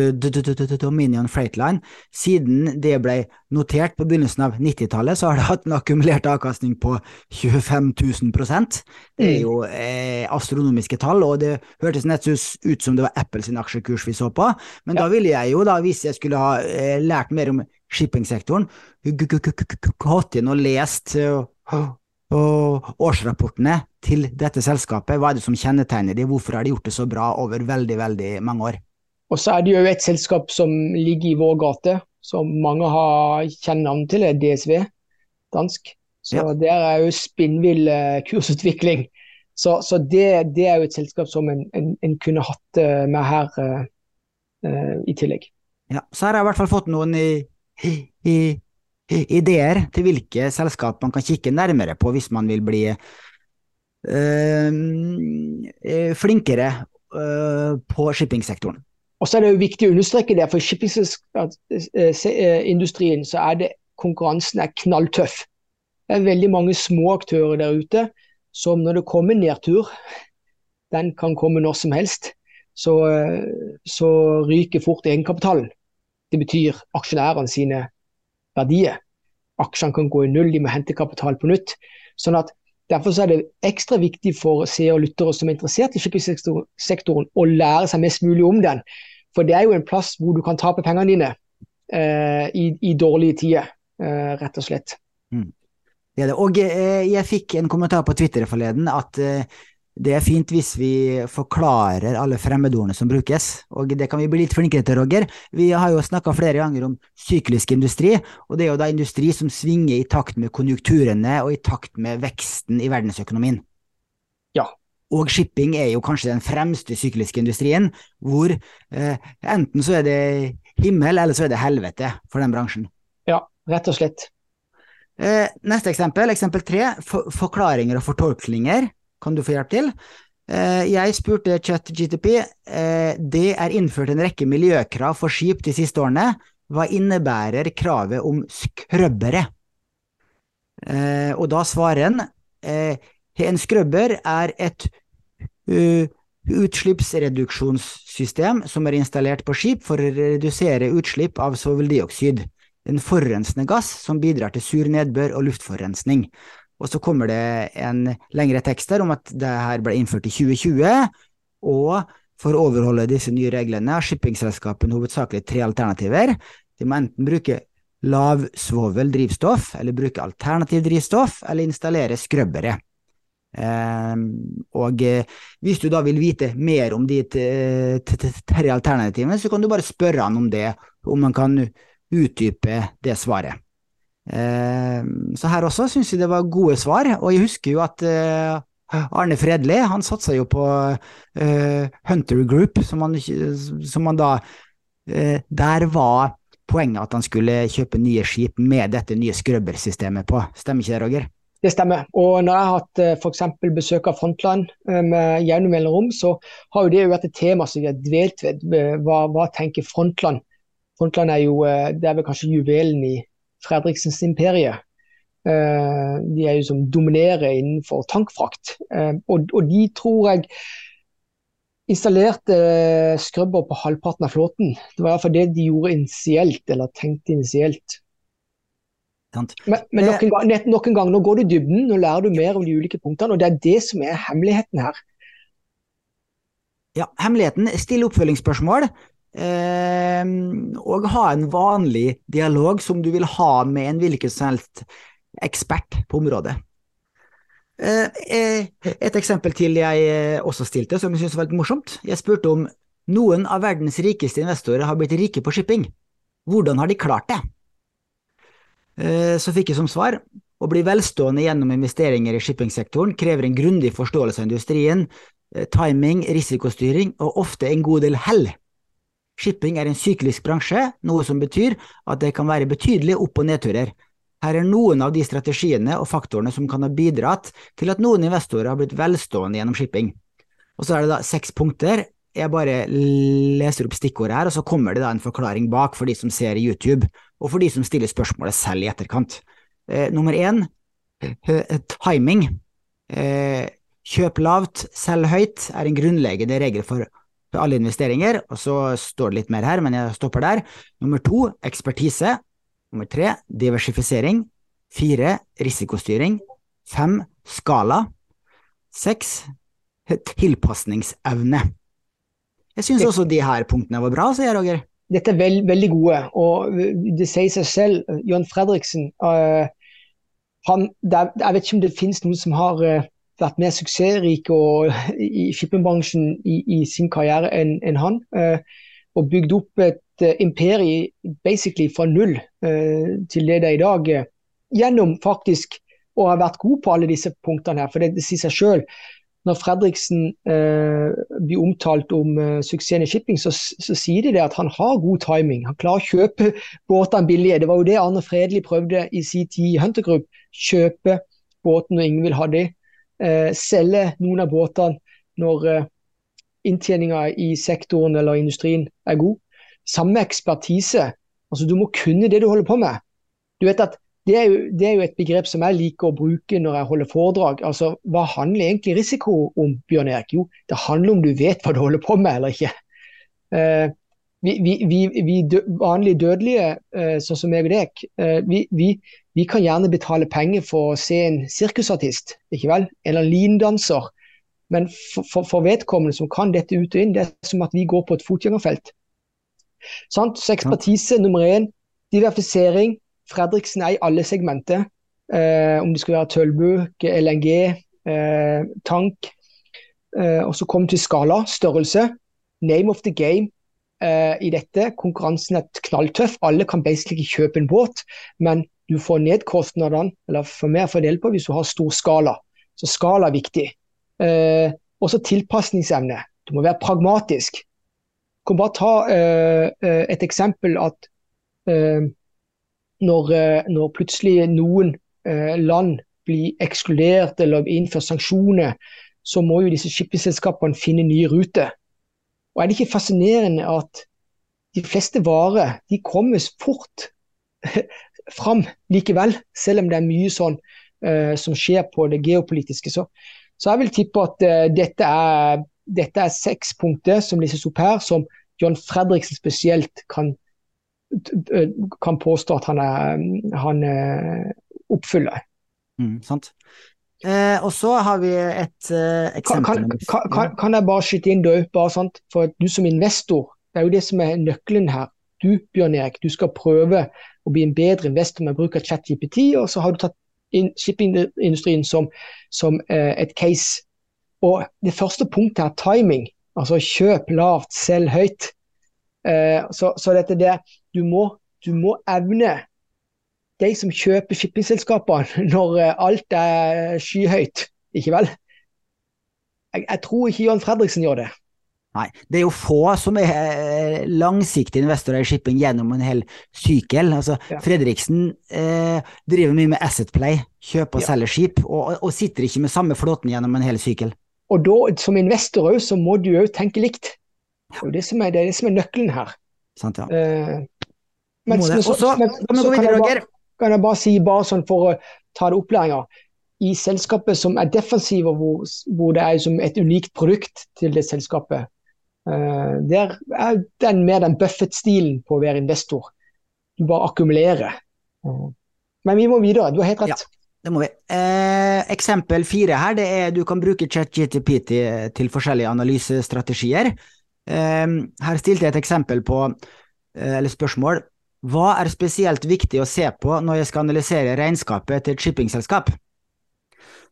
Dominion Freightline, siden det ble notert på begynnelsen av 90-tallet, så har det hatt en akkumulert avkastning på 25 000 Det er mm. jo eh, astronomiske tall, og det hørtes nett ut som det var Apple sin aksjekurs vi så på, men ja. da ville jeg jo, da, hvis jeg skulle ha eh, lært mer om shippingsektoren, gått inn og lest årsrapportene til dette selskapet. Hva er det som kjennetegner de, hvorfor har de gjort det så bra over veldig, veldig mange år? Og så er det jo et selskap som ligger i vår gate, som mange har kjenner til, er DSV, dansk. Så ja. der er jo spinnvill eh, kursutvikling. Så, så det, det, er jo et selskap som en, en, en kunne hatt eh, med her uh, i tillegg. Ja, så har jeg i hvert fall fått noen i i, ideer til hvilke selskap man kan kikke nærmere på hvis man vil bli uh, flinkere uh, på shippingsektoren. Og så er det jo viktig å understreke det, for shippingsindustrien så er det konkurransen er knalltøff. Det er veldig mange små aktører der ute som når det kommer nedtur, den kan komme når som helst, så, så ryker fort egenkapitalen. Det betyr aksjonærene sine verdier. Aksjene kan gå i null, de må hente kapital på nytt. Sånn at Derfor er det ekstra viktig for seere og lyttere som er interessert i shippingsektoren, å lære seg mest mulig om den. For det er jo en plass hvor du kan tape pengene dine eh, i, i, dårlige tider, eh, rett og slett. Mm. Det det. Og eh, jeg fikk en kommentar på Twitter forleden at eh, det er fint hvis vi forklarer alle fremmedordene som brukes, og det kan vi bli litt flinkere til, Roger. Vi har jo snakka flere ganger om syklisk industri, og det er jo da industri som svinger i takt med konjunkturene og i takt med veksten i verdensøkonomien. Og shipping er jo kanskje den fremste sykliske industrien, hvor eh, enten så er det himmel, eller så er det helvete for den bransjen. Ja, rett og slett. Eh, neste eksempel, eksempel tre, for forklaringer og fortolkninger kan du få hjelp til. Eh, jeg spurte ChatGTP. Eh, det er innført en rekke miljøkrav for skip de siste årene. Hva innebærer kravet om skrøbbere? Eh, og da svarer en en skrubber er et utslippsreduksjonssystem som er installert på skip for å redusere utslipp av svoveldioksid, en forurensende gass som bidrar til sur nedbør og luftforurensning. Og så kommer det en lengre tekst der om at det her ble innført i 2020, og for å overholde disse nye reglene har shippingselskapene hovedsakelig tre alternativer. De må enten bruke lavsvovel drivstoff, eller bruke alternativ drivstoff, eller installere skrøbbere. Eh, og eh, hvis du da vil vite mer om de tre alternativene, så kan du bare spørre han om det, om han kan utdype det svaret. Eh, så her også syns jeg det var gode svar, og jeg husker jo at eh, Arne Fredli han satsa jo på uh, Hunter Group, som han, som han da Der var poenget at han skulle kjøpe nye skip med dette nye skrøbbersystemet på. Stemmer ikke det, Roger? Det stemmer. Og når jeg har hatt eh, f.eks. besøk av Frontland eh, med jevne mellomrom, så har jo det vært et tema som vi har dvelt ved. Eh, hva, hva, tenker Frontland? Frontland er jo det er vel kanskje juvelen i Fredriksens imperie. De er jo som dominerer innenfor tankfrakt. Og, og de tror jeg installerte skrubber på halvparten av flåten. Det var iallfall det de gjorde initielt, eller tenkte initielt. Men, men nok, en gang, nok, en gang, nå går du dybden, nå lærer du mer om de ulike punktene. og Det er det som er hemmeligheten her. Ja, hemmeligheten stille oppfølgingsspørsmål. Eh, og ha en vanlig dialog som du vil ha med en hvilken som helst ekspert på området. Eh, eh et eksempel til jeg eh, også stilte, som jeg syntes var litt morsomt. Jeg spurte om noen av verdens rikeste investorer har blitt rike på shipping. Hvordan har de klart det? Eh, så fikk jeg som svar å bli velstående gjennom investeringer i shippingsektoren krever en grundig forståelse av industrien, eh, timing, risikostyring og ofte en god del hell. Shipping er en syklisk bransje, noe som betyr at det kan være betydelige opp- og nedturer. Her er noen av de strategiene og faktorene som kan ha bidratt til at noen investorer har blitt velstående gjennom shipping. Og så er det da seks punkter. Jeg bare leser opp stikkordet her, og så kommer det da en forklaring bak for de som ser YouTube og for de som stiller spørsmålet selv i etterkant. Eh, nummer én, eh, timing. Eh, kjøp lavt, selg høyt er en grunnleggende regel for, alle investeringer, og så står det litt mer her, men jeg stopper der. Nummer to, ekspertise. Nummer tre, diversifisering. Fire, risikostyring. Fem, skala. Seks, tilpasningsevne. Jeg syns også de her punktene var bra, sier Roger dette er veld, veldig gode. Og det sier seg selv, John Fredriksen uh, han, er, Jeg vet ikke om det finnes noen som har uh, vært mer suksessrik i shippingbransjen i, i, sin karriere enn en han. Uh, og bygd opp et imperium basically fra null til det det er i dag. gjennom faktisk å ha vært god på alle disse punktene her. For det, det sier seg selv når Fredriksen eh, blir omtalt om eh, suksessen i shipping, så, så, sier de det at han har god timing. Han klarer å kjøpe båtene billige. Det var jo det Arne Fredli prøvde i sin tid i Hunter Group. Kjøpe båten når ingen vil ha det. Eh, selge noen av båtene når eh, inntjeninga i sektoren eller industrien er god. Samme ekspertise. Altså, du må kunne det du holder på med. Du vet at det er, jo, det er, jo, et begrep som jeg liker å bruke når jeg holder foredrag. Altså, Hva handler egentlig risiko om, Bjørn Erik? Jo, det handler om du vet hva du holder på med eller ikke. Uh, vi, vi, vi, vi dø, vanlige dødelige, uh, sånn som meg og deg, uh, vi, kan gjerne betale penger for å se en sirkusartist, ikke vel? Eller en lindanser. Men for, for, for, vedkommende som kan dette ut og inn, det er som at vi går på et fotgjengerfelt. Så ekspertise nummer én, diversifisering, Fredriksen er i alle segmenter. Eh, om det skal være tølbøk, LNG, eh, tank. Eh, og så kommer til skala, størrelse. Name of the game eh, i dette. Konkurransen er knalltøff. Alle kan basically kjøpe en båt, men du får ned kostnadene, eller får mer fordel på hvis du har stor skala. Så skala er viktig. Eh, også tilpasningsevne. Du må være pragmatisk. Kan bare ta eh, et eksempel at eh, når plutselig noen eh, land blir ekskludert eller innfører sanksjoner, så må jo disse shippingselskapene finne nye ruter. Og Er det ikke fascinerende at de fleste varer de kommer fort fram likevel, selv om det er mye sånn uh, som skjer på det geopolitiske. Så, så jeg vil tippe at uh, dette, er, dette er seks punkter som listes opp her, som John Fredriksen spesielt kan kan påstå at han, er, han oppfyller. Mm, sant. Eh, og så har vi et eh, eksempel. Kan, kan, kan, kan, jeg bare skyte inn, du, bare sant? for du som investor, det er jo det som er nøkkelen her. Du Bjørn Erik, du skal prøve å bli en bedre investor med bruk av ChatJPT, og så har du tatt shippingindustrien som, som eh, et case. Og Det første punktet er timing. Altså kjøp lavt, selg høyt. Eh, så, så, dette der, du må, du må evne de som kjøper shippingselskapene når eh, alt er skyhøyt, ikke vel? Jeg, jeg, tror ikke Jan Fredriksen gjør det. Nei, det er jo få som er eh, langsiktige investorer i shipping gjennom en hel sykkel. Altså, Ja. Fredriksen eh, driver mye med asset play, kjøper og Ja. selger skip, og, og sitter ikke med samme flåten gjennom en hel sykkel. Og da, som investor òg, så må du òg tenke likt. Det er det som er, det er, det som er nøkkelen her. Sant, ja. Eh, Må det. så- så men- så kan jeg bare- kan jeg bare si, bare sånn for å ta det opplæringa. I selskapet som er defensive, hvor, hvor det er som et unikt produkt til det selskapet, uh, der er den mer den Buffett-stilen på å være investor. Du bare akkumulerer. Eh, men vi må videre, du har helt rett. Ja. Det må vi. Eh, eksempel fire her, det er du kan bruke ChatGTP til, til forskjellige analysestrategier. Eh, her stilte jeg et eksempel på, eh, eller spørsmål, hva er spesielt viktig å se på når jeg skal analysere regnskapet til et shippingselskap?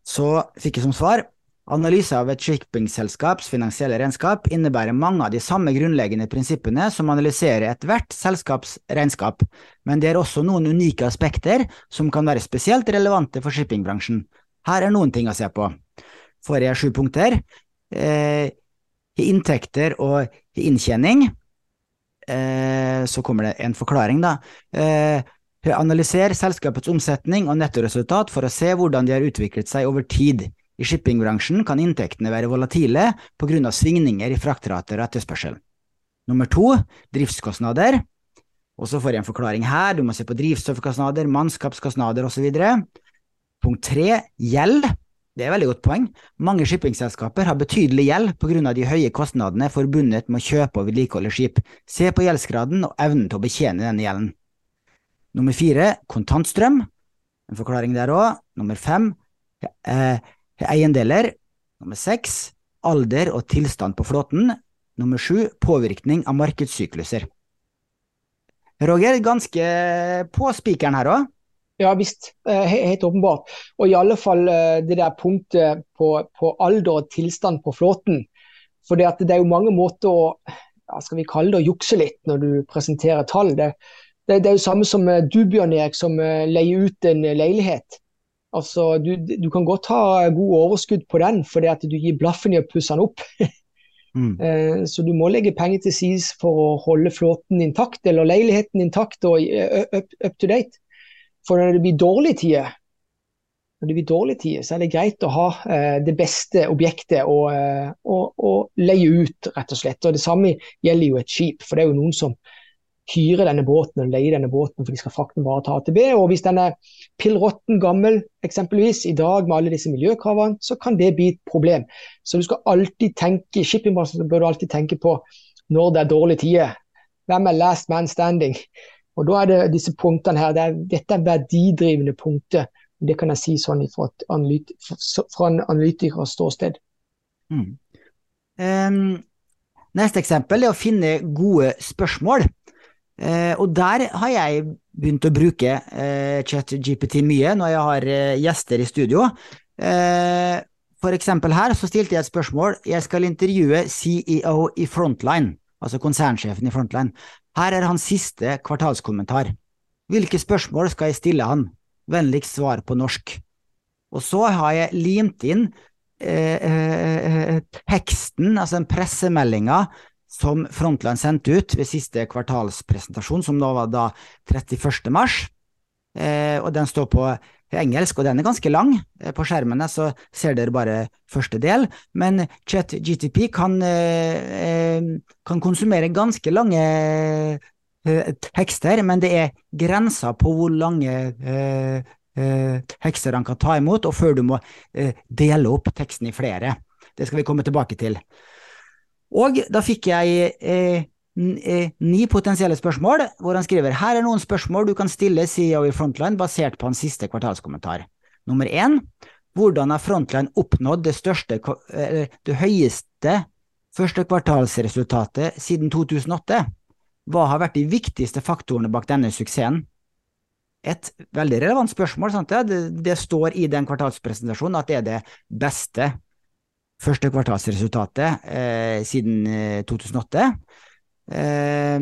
Så fikk jeg som svar, analyse av et shippingselskaps finansielle regnskap innebærer mange av de samme grunnleggende prinsippene som analyserer ethvert selskaps regnskap, men det er også noen unike aspekter som kan være spesielt relevante for shippingbransjen. Her er noen ting å se på. Får jeg sju punkter. Eh, inntekter og inntjening. Eh, så kommer det en forklaring, da. Eh, analyser selskapets omsetning og nettoresultat for å se hvordan de har utviklet seg over tid. I shippingbransjen kan inntektene være volatile av svingninger i fraktrater og etterspørsel. Nummer to, driftskostnader. Og så får jeg en forklaring her, du må se på drivstoffkostnader, mannskapskostnader osv. Punkt tre, gjeld. Det er et veldig godt poeng. Mange shippingselskaper har betydelig gjeld av de høye kostnadene forbundet med å kjøpe og vedlikeholde skip. Se på gjeldsgraden og evnen til å betjene denne gjelden. Nummer fire, kontantstrøm. En forklaring der òg. Nummer fem, eh, eiendeler. Nummer seks, alder og tilstand på flåten. Nummer sju, påvirkning av markedssykluser. Roger, ganske på spikeren her òg. Ja visst, eh, helt åpenbart. Og i alle fall eh, det der punktet på, på alder og tilstand på flåten. For det, det er jo mange måter å ja, skal vi kalle det å jukse litt når du presenterer tall. Det, det, det er jo samme som eh, du, Bjørn Erik, som leier ut en leilighet. Altså, du, du kan godt ha god overskudd på den fordi at du gir blaffen i å pusse den opp. Mm. Så du må legge penger til side for å holde flåten intakt, eller leiligheten intakt og up, up to date. For når det blir dårlige tider, når det blir dårlige tider, så er det greit å ha eh, det beste objektet å, eh, å, å leie ut, rett og slett. Og Det samme gjelder jo et skip, for det er jo noen som hyrer denne båten og leier denne båten for de skal frakte bare til AtB. Og hvis den er pill råtten gammel, eksempelvis i dag med alle disse miljøkravene, så kan det bli et problem. Så du skal alltid tenke, shippingbransjen bør du alltid tenke på når det er dårlige tider. Hvem er last man standing? Og da er det disse punktene her. Det er, dette er verdidrivende punkter. Det kan jeg si sånn fra, analyt, fra en analytikers ståsted. Mm. Um, neste eksempel er å finne gode spørsmål. Uh, og der har jeg begynt å bruke uh, ChatGPT mye når jeg har uh, gjester i studio. Uh, for eksempel her så stilte jeg et spørsmål. Jeg skal intervjue CEO i Frontline, altså konsernsjefen i Frontline. Her er hans siste kvartalskommentar. Hvilke spørsmål skal jeg stille han? Vennligst svar på norsk. Og så har jeg limt inn eh, eh, teksten, altså den pressemeldinga som Frontland sendte ut ved siste kvartalspresentasjon, som da var da 31. mars. Eh, og den står på engelsk, og den er ganske lang. Eh, på skjermene så ser dere bare første del, men ChatGTP kan, eh, kan konsumere ganske lange eh, tekster, men det er grenser på hvor lange eh, tekster han kan ta imot, og før du må dele opp teksten i flere. Det skal vi komme tilbake til. Og da fikk jeg eh, ni potensielle spørsmål, hvor han skriver her er noen spørsmål du kan stille CEO i Frontline basert på hans siste kvartalskommentar. Nummer én, hvordan har Frontline oppnådd det, største, det høyeste første kvartalsresultatet siden 2008? Hva har vært de viktigste faktorene bak denne suksessen? Et veldig relevant spørsmål. Det, det står i den kvartalspresentasjonen at det er det beste første kvartalsresultatet eh, siden eh, 2008. Eh,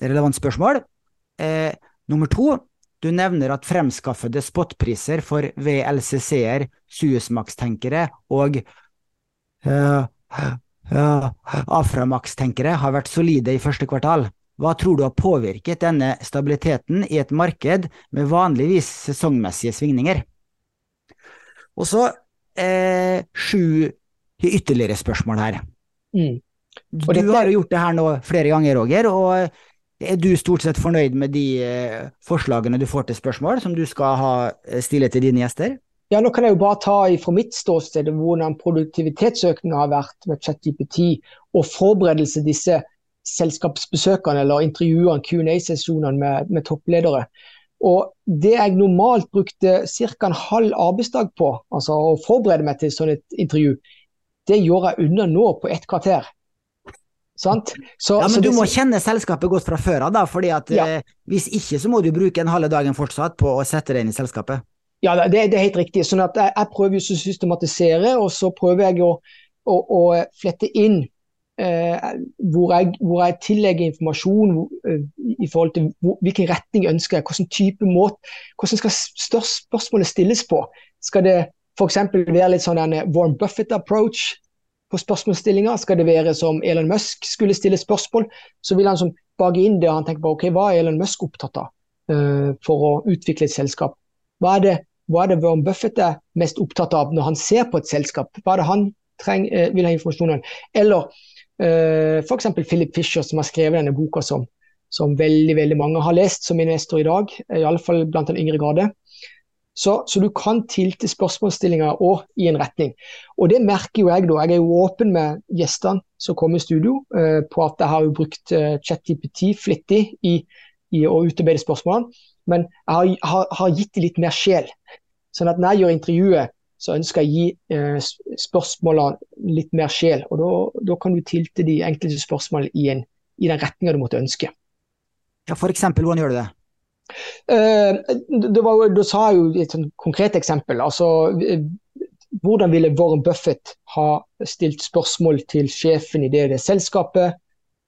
relevant spørsmål. Eh, nummer to, du nevner at fremskaffede spotpriser for VLCC-er, Suezmax-tenkere og Ja, Aframax-tenkere har vært solide i første kvartal. Hva tror du har påvirket denne stabiliteten i et marked med vanligvis sesongmessige svingninger? Og så eh, sju ytterligere spørsmål her. Mm. Du dette... har jo gjort det her nå flere ganger, Roger. og er du stort sett fornøyd med de eh, forslagene du får til spørsmål, som du skal ha eh, stille til dine gjester? Ja, nå kan jeg jo bare ta fra mitt ståsted hvordan produktivitetsøkningen har vært med ChatGPT, og forberedelse disse selskapsbesøkene eller intervjuene, Q&A-sesjonene med, med, toppledere. Og Det jeg normalt brukte ca. en halv arbeidsdag på, altså å forberede meg til sånn et intervju, det gjør jeg unna nå på ett kvarter. Sant? Så, ja, Men du må kjenne selskapet godt fra før av, fordi at ja. eh, hvis ikke så må du bruke en halve dagen fortsatt på å sette deg inn i selskapet. Ja, det, det er helt riktig. sånn at jeg, jeg prøver å systematisere, og så prøver jeg å, å, å flette inn eh, hvor, jeg, hvor, jeg, tillegger informasjon uh, i forhold til hvor, hvilken retning jeg ønsker hvilken type måte, hvordan skal størst spørsmålet stilles på. Skal det f.eks. være litt sånn en Warren Buffett-approach på spørsmålsstillinga? Skal det være som Elon Musk skulle stille spørsmål? Så vil han som bake inn det han tenker på, ok, hva er Elon Musk opptatt av uh, for å utvikle et selskap? Hva er det hva er det Warren Buffett er mest opptatt av når han ser på et selskap? Hva er det han treng, uh, vil ha informasjon om? Eller uh, f.eks. Philip Fisher, som har skrevet denne boka som, som, veldig veldig mange har lest som investor i dag, iallfall blant den yngre grade. Så, så, du kan tilte spørsmålsstillinga òg i en retning. Og det merker jo jeg da. Jeg er jo åpen med gjestene som kommer i studio uh, på at jeg har jo brukt uh, ChatGPT flittig i, i å utarbeide spørsmålene. Men jeg har, har, har gitt dem litt mer sjel. Sånn at når jeg gjør intervjuet, så ønsker jeg å gi eh, spørsmålene litt mer sjel. Og da kan du tilte de enkelte spørsmålene i, en, i den retninga du måtte ønske. Ja, for eksempel, hvordan gjør du det? Eh, det var, du sa jo et konkret eksempel. altså Hvordan ville Warren Buffett ha stilt spørsmål til sjefen i det, det selskapet,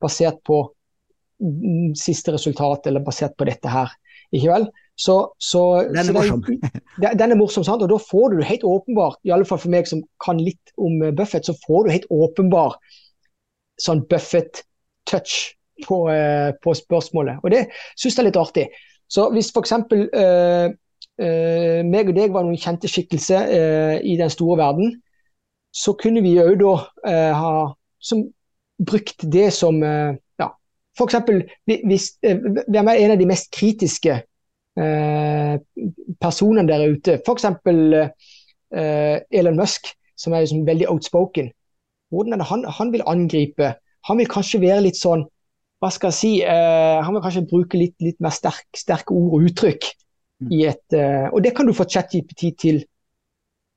basert på siste resultat, eller basert på dette her? Ikke vel? Så, så, den er morsom. Den, den er morsom, sant? og da får du helt åpenbart, i alle fall for meg som kan litt om eh, Buffett, så får du helt åpenbar sånn Buffett-touch på, eh, på, spørsmålet. Og det syns jeg er litt artig. Så hvis f.eks. Eh, eh, meg og deg var noen kjente skikkelser eh, i den store verden, så kunne vi òg da eh, ha som, brukt det som eh, ja, F.eks. hvem er en av de mest kritiske Eh, personene der ute. F.eks. Eh, Elon Musk, som er liksom veldig outspoken. Hvordan er det han, han, vil angripe? Han vil kanskje være litt sånn hva skal jeg si, eh, Han vil kanskje bruke litt, litt mer sterk, sterke ord og uttrykk. Mm. i et, eh, Og det kan du få ChatGPT til,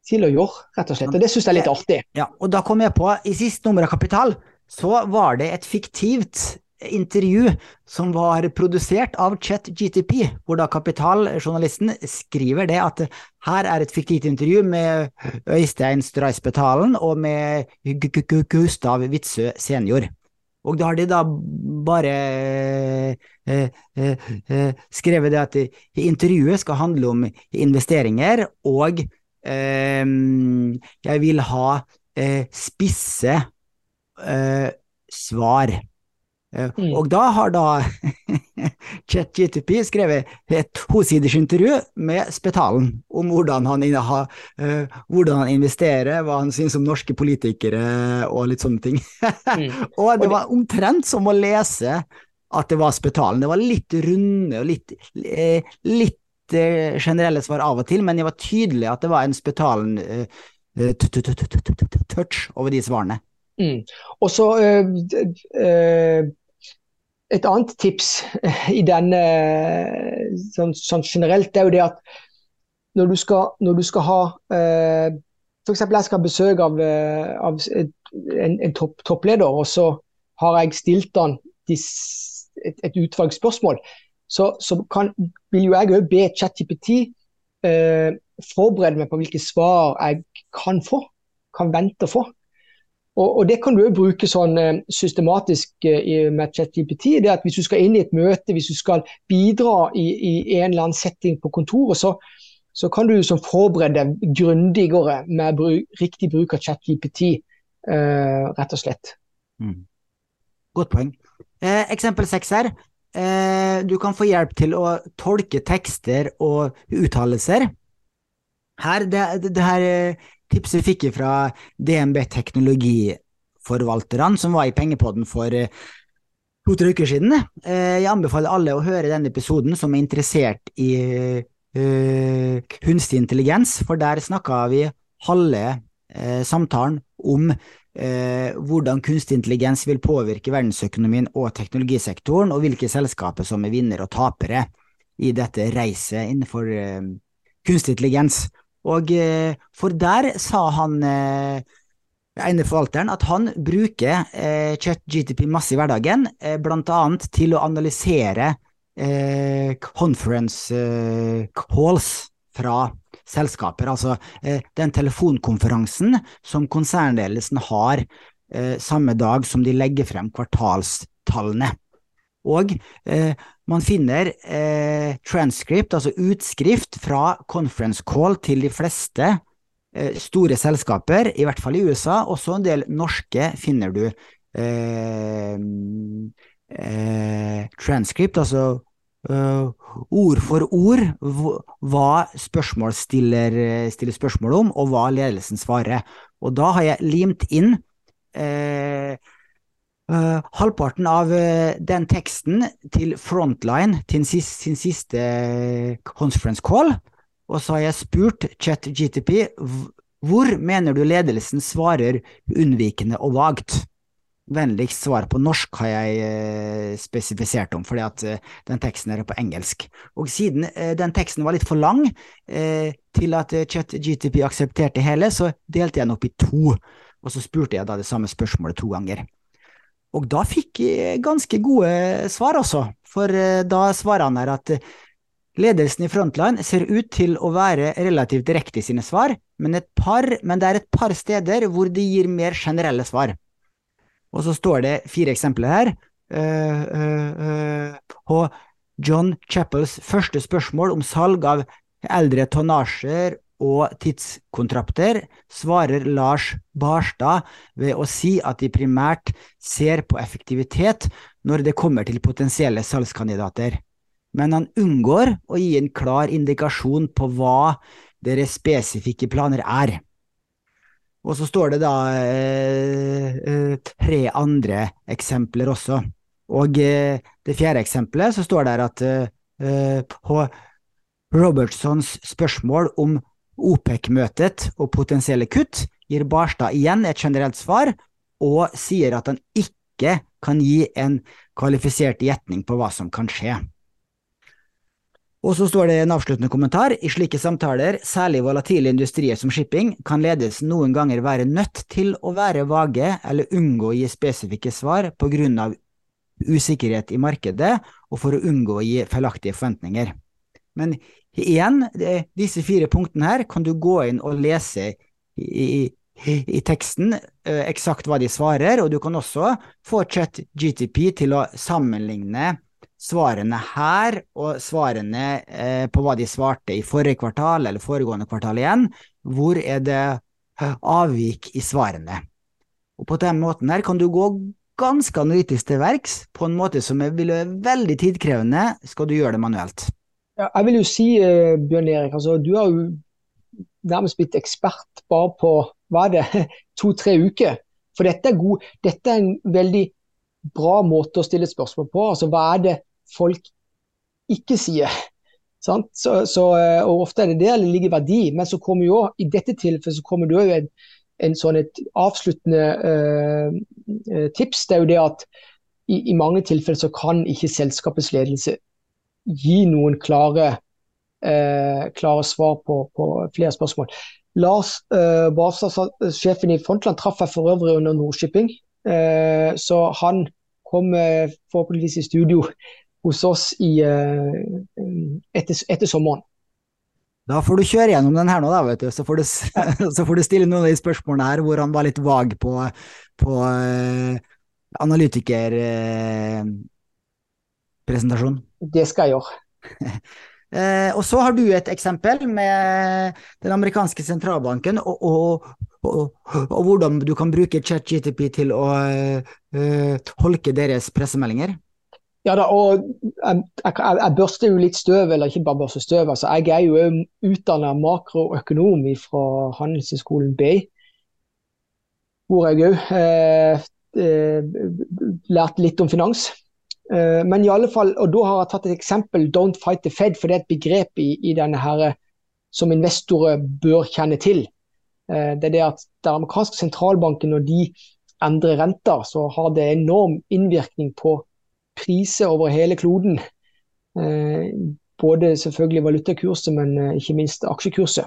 til å gjøre, rett og slett. Og det syns jeg er litt artig. Ja, og da kom jeg på, i sist nummer av Kapital, så var det et fiktivt intervju som var produsert av ChatGTP, hvor da Kapitaljournalisten skriver det at her er et fiktivt intervju med Øystein Streisbetalen og med Gustav Witzøe senior. Og da har de da bare eh, eh, eh, skrevet det at intervjuet skal handle om investeringer, og eh, jeg vil ha eh, spisse eh, svar. Eh, mm. Og da har da ChatGTP skrevet et tosiders intervju med Spetalen om hvordan han, inneha, uh, hvordan han, investerer, hva han syns om norske politikere og litt sånne ting. mm. og det var omtrent som å lese at det var Spetalen. Det var litt runde og litt, eh, litt eh, generelle svar av og til, men det var tydelig at det var en Spetalen touch over de svarene. Mm. Og så øh, et annet tips eh, i denne sånn, sånn, generelt, er jo det at når du skal, når du skal ha eh, F.eks. jeg skal ha besøk av, eh, av en, en topp, toppleder, og så har jeg stilt han et, et utvalg spørsmål. Så, så kan, vil jo jeg òg be ChatGPT eh, forberede meg på hvilke svar jeg kan få, kan vente å få. Og, og, Det kan du bruke sånn eh, systematisk eh, med ChatGPT. det at Hvis du skal inn i et møte, hvis du skal bidra i, i en eller annen setting på kontoret, så, så kan du som forberede deg grundigere med bruk, riktig bruk av ChatGPT uh, rett og slett. Mm. Godt poeng. Eh, eksempel seks her. Eh, du kan få hjelp til å tolke tekster og uttalelser. Her, det, det her eh, tipset fikk fra DNB Teknologiforvalterne, som var i Pengepodden for eh, to-tre uker siden. Eh, jeg anbefaler alle å høre denne episoden som er interessert i uh, kunstig intelligens, for der snakka vi halve uh, samtalen om uh, hvordan kunstig intelligens vil påvirke verdensøkonomien og teknologisektoren, og hvilke selskaper som er vinnere og tapere i dette reiset innenfor kunstig intelligens. Og for der sa han ene forvalteren at han bruker eh, ChatGTP masse i hverdagen, eh, annet til å analysere eh, conference eh, calls fra selskaper. Altså eh, den telefonkonferansen som konsernledelsen har eh, samme dag som de legger frem kvartalstallene. Og eh, man finner eh, transcript, altså utskrift fra conference call til de fleste eh, store selskaper, i hvert fall i USA. Også en del norske finner du eh, eh, transcript, altså uh, ord for ord, hva spørsmål stiller, stiller, spørsmål om, og hva ledelsen svarer. Og da har jeg limt inn eh, Uh, halvparten av uh, den teksten til Frontline til sin, sin siste conference call, og så har jeg spurt ChatGTP hvor mener du ledelsen svarer unnvikende og vagt? Vennligst svar på norsk har jeg eh, spesifisert om, fordi at eh, den teksten er på engelsk. Og siden eh, den teksten var litt for lang til at ChatGTP aksepterte hele, så delte jeg den opp i to, og så spurte jeg da det samme spørsmålet to ganger. Og da fikk jeg ganske gode svar også, for da svarer han her at ledelsen i Frontline ser ut til å være relativt direkte i sine svar, men, par, men det er et par steder hvor de gir mer generelle svar. Og så står det fire eksempler her. Uh, uh, uh, på John Chappells første spørsmål om salg av eldre tonnasjer og tidskontrakter, svarer Lars Barstad ved å si at de primært ser på effektivitet når det kommer til potensielle salgskandidater, men han unngår å gi en klar indikasjon på hva deres spesifikke planer er. Og så står det da eh, eh, tre andre eksempler også. Og eh, det fjerde eksempelet så står det at eh, på Robertsons spørsmål om OPEC-møtet og potensielle kutt, gir Barstad igjen et generelt svar, og sier at han ikke kan gi en kvalifisert gjetning på hva som kan skje. Og så står det en avsluttende kommentar. I slike samtaler, særlig volatile industrier som shipping, kan ledelsen noen ganger være nødt til å være vage eller unngå å gi spesifikke svar på grunn av usikkerhet i markedet og for å unngå å gi feilaktige forventninger. Men igjen, disse fire punktene her kan du gå inn og lese i, i, i teksten eh, eksakt hva de svarer, og du kan også få chat GTP til å sammenligne svarene her og svarene eh, på hva de svarte i forrige kvartal eller foregående kvartal igjen, hvor er det eh, avvik i svarene. Og På den måten her kan du gå ganske analytisk til verks på en måte som vil være veldig tidkrevende skal du gjøre det manuelt. Ja, jeg vil jo si, uh, Bjørn Erik, altså, du har jo nærmest blitt ekspert bare på hva er det, to-tre uker. For dette er, god, dette er en veldig bra måte å stille spørsmål på. Altså, hva er det folk ikke sier? Så, så, eh, og Ofte er det der det ligger verdi, men så kommer jo i dette tilfellet så kommer det jo en, en sånn et avsluttende uh, tips. Det er jo det at i, i, mange tilfeller så kan ikke selskapets ledelse gi noen klare, eh, klare svar på, på, flere spørsmål. Lars eh, Barstad, sjefen i Frontland, traff jeg for øvrig under Nordshipping. Eh, så han kom forhåpentligvis i studio hos oss i, etter, etter, sommeren. Da får du kjøre gjennom den her nå, da, vet du. Så får du, så får du stille noen av de spørsmålene her hvor han var litt vag på, på uh, analytikerpresentasjon. Uh, det skal jeg gjøre. uh, og så har du et eksempel med den amerikanske sentralbanken og, og, og, og, hvordan du kan bruke ChatGTP til å øh, holke deres pressemeldinger? Ja da, og jeg, jeg, jeg, børster jo litt støv, eller ikke bare børster støv. altså Jeg er jo utdanna makroøkonom fra Handelshøyskolen BI, hvor jeg òg eh, eh, lærte litt om finans. Eh, men i alle fall, og da har jeg tatt et eksempel, 'don't fight the Fed', for det er et begrep i, i denne her som investorer bør kjenne til. Eh, det er det at den amerikanske sentralbanken, når de endrer renter, så har det enorm innvirkning på priser over hele kloden. Eh, både selvfølgelig valutakurset, men ikke minst aksjekurset.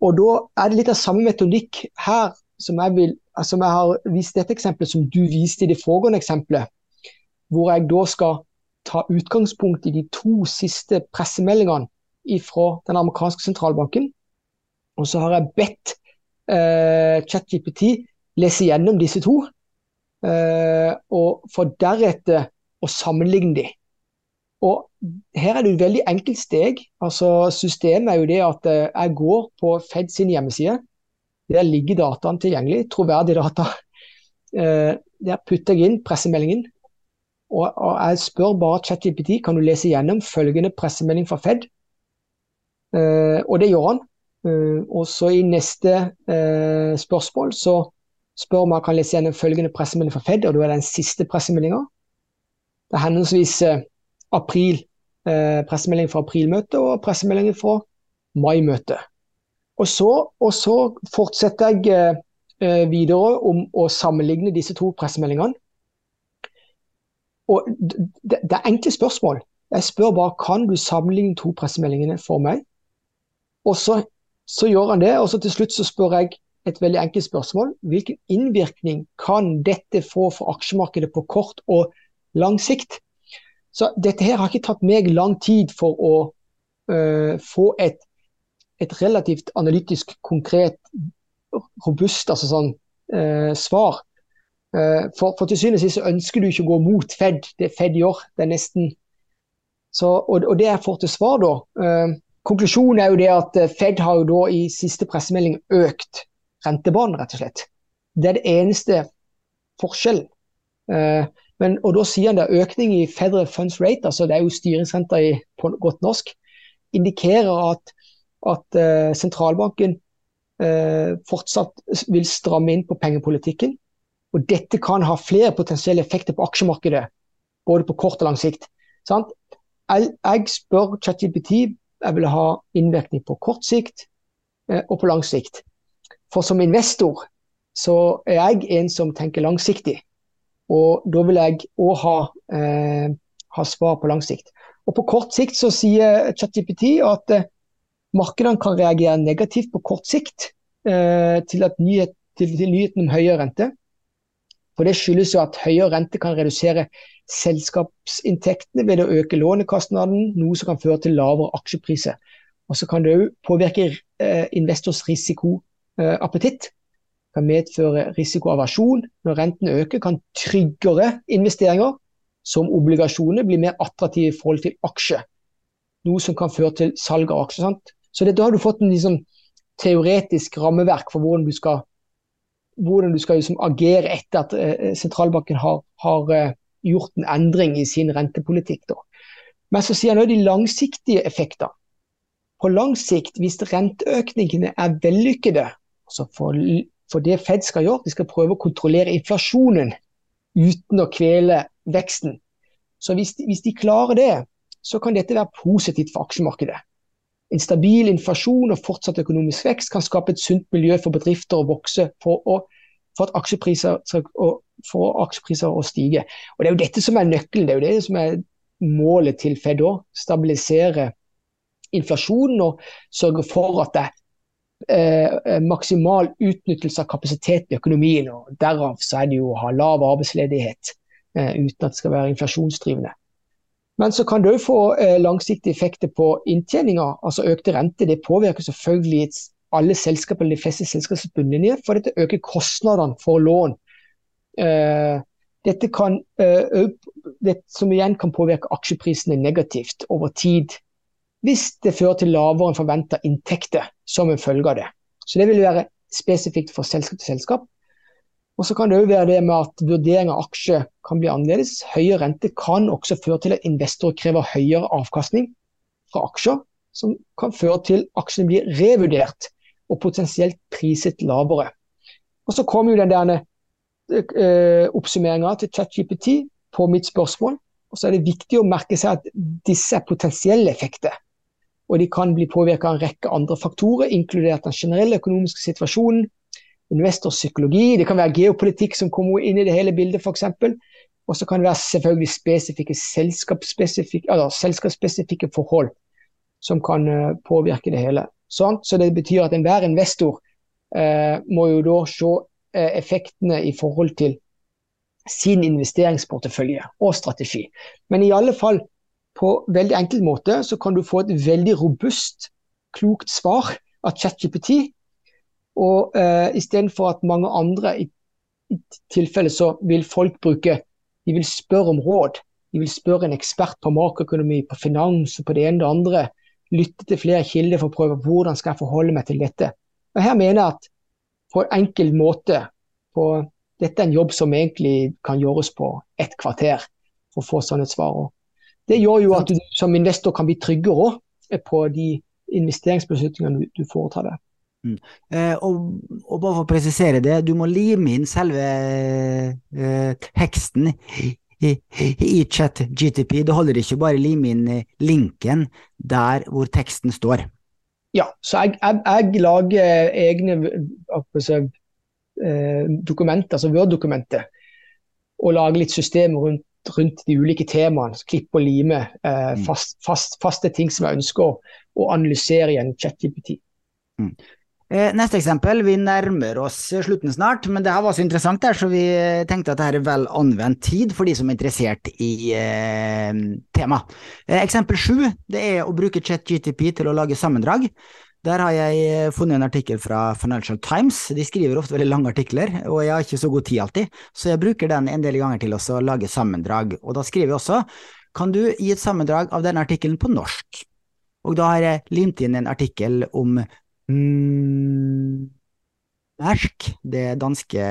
Og Da er det litt av samme metodikk her som jeg, vil, som jeg har vist dette eksempelet, som du viste i det foregående eksempelet. Hvor jeg da skal ta utgangspunkt i de to siste pressemeldingene fra den amerikanske sentralbanken. Og så har jeg bedt eh, ChatGPT lese gjennom disse to. Eh, og for deretter å sammenligne de. Og her er det et veldig enkelt steg. Altså Systemet er jo det at eh, jeg går på Fed sin hjemmeside. Der ligger dataen tilgjengelig, troverdig data. Eh, der putter jeg inn pressemeldingen. Og, og jeg spør bare ChatGPT kan du lese gjennom følgende pressemelding fra Fed. Eh, og det gjør han. og så i neste spørsmål så spør om jeg kan lese gjennom følgende pressemelding fra Fed, og da er det den siste pressemeldinga. Det er henholdsvis eh, april, eh, pressemelding fra aprilmøtet og pressemeldingen fra maimøtet. Og og så fortsetter jeg eh, videre om å sammenligne disse to pressemeldingene. Og det, det er enkle spørsmål. Jeg spør bare kan du sammenligne to pressemeldingene for meg. Og så, så gjør han det, og så til slutt så spør jeg et veldig enkelt spørsmål. Hvilken innvirkning kan dette få for aksjemarkedet på kort og lang sikt. Så dette her har ikke tatt meg lang tid for å uh, få et, et, relativt analytisk, konkret, robust altså sånn, uh, svar. Uh, for, for, til syvende og sist ønsker du ikke å gå mot Fed. Det Fed gjør, det er nesten så, og, og, det jeg får til svar, da Konklusjonen er jo det at Fed har jo da i siste pressemelding økt rentebanen, rett og slett. Det er det eneste forskjellen. Men, og Da sier han at økning i Federal Funds Rate, altså det er jo styringsrenta på godt norsk, indikerer at, at sentralbanken eh, fortsatt vil stramme inn på pengepolitikken. Og Dette kan ha flere potensielle effekter på aksjemarkedet, både på kort og lang sikt. Sant? Jeg, spør ChatGPT jeg vil ha innvirkning på kort sikt uh, og på lang sikt. For som investor så er jeg en som tenker langsiktig. Og da vil jeg òg ha, eh, ha, svar på lang sikt. Og På kort sikt så sier ChatGPT at eh, markedene kan reagere negativt på kort sikt eh, til, nyhet, til, til, nyheten om høyere rente. For Det skyldes jo at høyere rente kan redusere selskapsinntektene ved å øke lånekostnaden, noe som kan føre til lavere aksjepriser. Og så kan det òg påvirke eh, investors risikoappetitt kan medføre risikoavasjon. Når renten øker, kan tryggere investeringer, som obligasjoner, bli mer attraktive i forhold til aksjer. Noe som kan føre til salg av aksjer. Så det, da har du fått en liksom, teoretisk rammeverk for hvordan du skal, hvordan du skal liksom, agere etter at eh, sentralbanken har, har eh, gjort en endring i sin rentepolitikk. Da. Men så sier han også de langsiktige effektene. På lang sikt, hvis renteøkningene er vellykkede, altså for for det Fed skal gjøre, de skal prøve å kontrollere inflasjonen uten å kvele veksten. Så hvis hvis de klarer det, så kan dette være positivt for aksjemarkedet. En stabil inflasjon og fortsatt økonomisk vekst kan skape et sunt miljø for bedrifter å vokse for, å, for at aksjepriser, for aksjepriser å stige. Og Det er jo dette som er nøkkelen, det er jo det som er målet til Fed òg. Stabilisere inflasjonen og sørge for at det Eh, eh, maksimal utnyttelse av kapasiteten i økonomien. og Derav så er det jo å ha lav arbeidsledighet eh, uten at det skal være inflasjonsdrivende. Men så kan det òg få eh, langsiktige effekter på inntjeninga. Altså økte renter det påvirker selvfølgelig alle selskaper, de fleste selskapers bunnlinje, for dette øker kostnadene for lån. Eh, dette kan, eh, det, som igjen kan påvirke aksjeprisene negativt over tid hvis det fører til lavere enn forventa inntekter som en følge av det. Så det vil være spesifikt for selskap til selskap. Og så kan det òg være det med at vurdering av aksjer kan bli annerledes. Høyere rente kan også føre til at investorer krever høyere avkastning fra aksjer, som kan føre til at aksjene blir revurdert og potensielt priset lavere. Og så kommer jo den der uh, oppsummeringa til ChatGPT på mitt spørsmål. Og så er det viktig å merke seg at disse er potensielle effekter. Og de kan bli påvirka av en rekke andre faktorer, inkludert den generelle økonomiske situasjonen, investorpsykologi, det kan være geopolitikk som kommer inn i det hele bildet f.eks. Og så kan det være selvfølgelig spesifikke selskapsspesifikke, altså selskapsspesifikke forhold som kan uh, påvirke det hele. Sånn? Så det betyr at enhver investor eh, må jo da se uh, effektene i forhold til sin investeringsportefølje og strategi. Men i alle fall på veldig enkel måte så kan du få et veldig robust, klokt svar av ChatGPT og uh, istedenfor at mange andre i, i tilfelle så vil folk bruke De vil spørre om råd. De vil spørre en ekspert på makroøkonomi, på finans og på det ene og det andre. Lytte til flere kilder for å prøve hvordan skal jeg forholde meg til dette. Og Her mener jeg at på en enkel måte på, Dette er en jobb som egentlig kan gjøres på ett kvarter for å få sånne svar. Det gjør jo at du som investor kan bli tryggere på de investeringsbeslutningene du foretar deg. Mm. Eh, og, og, bare for å presisere det, du må lime inn selve eh, teksten i, i, i chat GTP. Det holder ikke bare å lime inn eh, linken der hvor teksten står. Ja, så jeg, jeg, jeg lager egne altså, dokumenter, altså Word-dokumenter, og lager litt systemer rundt, rundt de ulike temaene. Klippe og lime eh, mm. fast, fast, faste ting som jeg ønsker å, analysere i en chat-GPT. Mm. Eh, neste eksempel, vi nærmer oss slutten snart, men det her var så interessant der, så vi tenkte at dette er vel anvendt tid for de som er interessert i eh, temaet. Eh, eksempel sju, det er å bruke ChatGTP til å lage sammendrag. Der har jeg funnet en artikkel fra Financial Times, de skriver ofte veldig lange artikler, og jeg har ikke så god tid alltid, så jeg bruker den en del ganger til å lage sammendrag. Og da skriver jeg også, kan du gi et sammendrag av denne artikkelen på norsk? Og da har jeg limt inn en artikkel om Mm, Mersk, det danske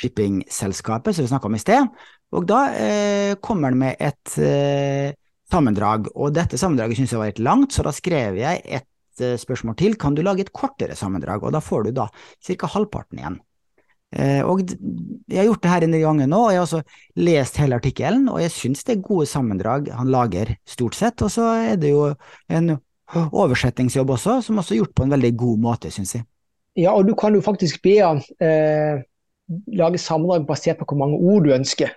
shippingselskapet som vi snakka om i sted. Og da eh, kommer han med et eh, sammendrag, og dette sammendraget syns jeg var litt langt, så da skrev jeg et eh, spørsmål til. Kan du lage et kortere sammendrag? Og da får du da ca. halvparten igjen. Eh, og jeg har gjort det her en ganger nå, og jeg har også lest hele artikkelen, og jeg syns det er gode sammendrag han lager, stort sett. Og så er det jo en oversettingsjobb også, som også er gjort på en veldig god måte, syns jeg. Ja, og du kan jo faktisk be han eh, lage sammendrag basert på hvor mange ord du ønsker.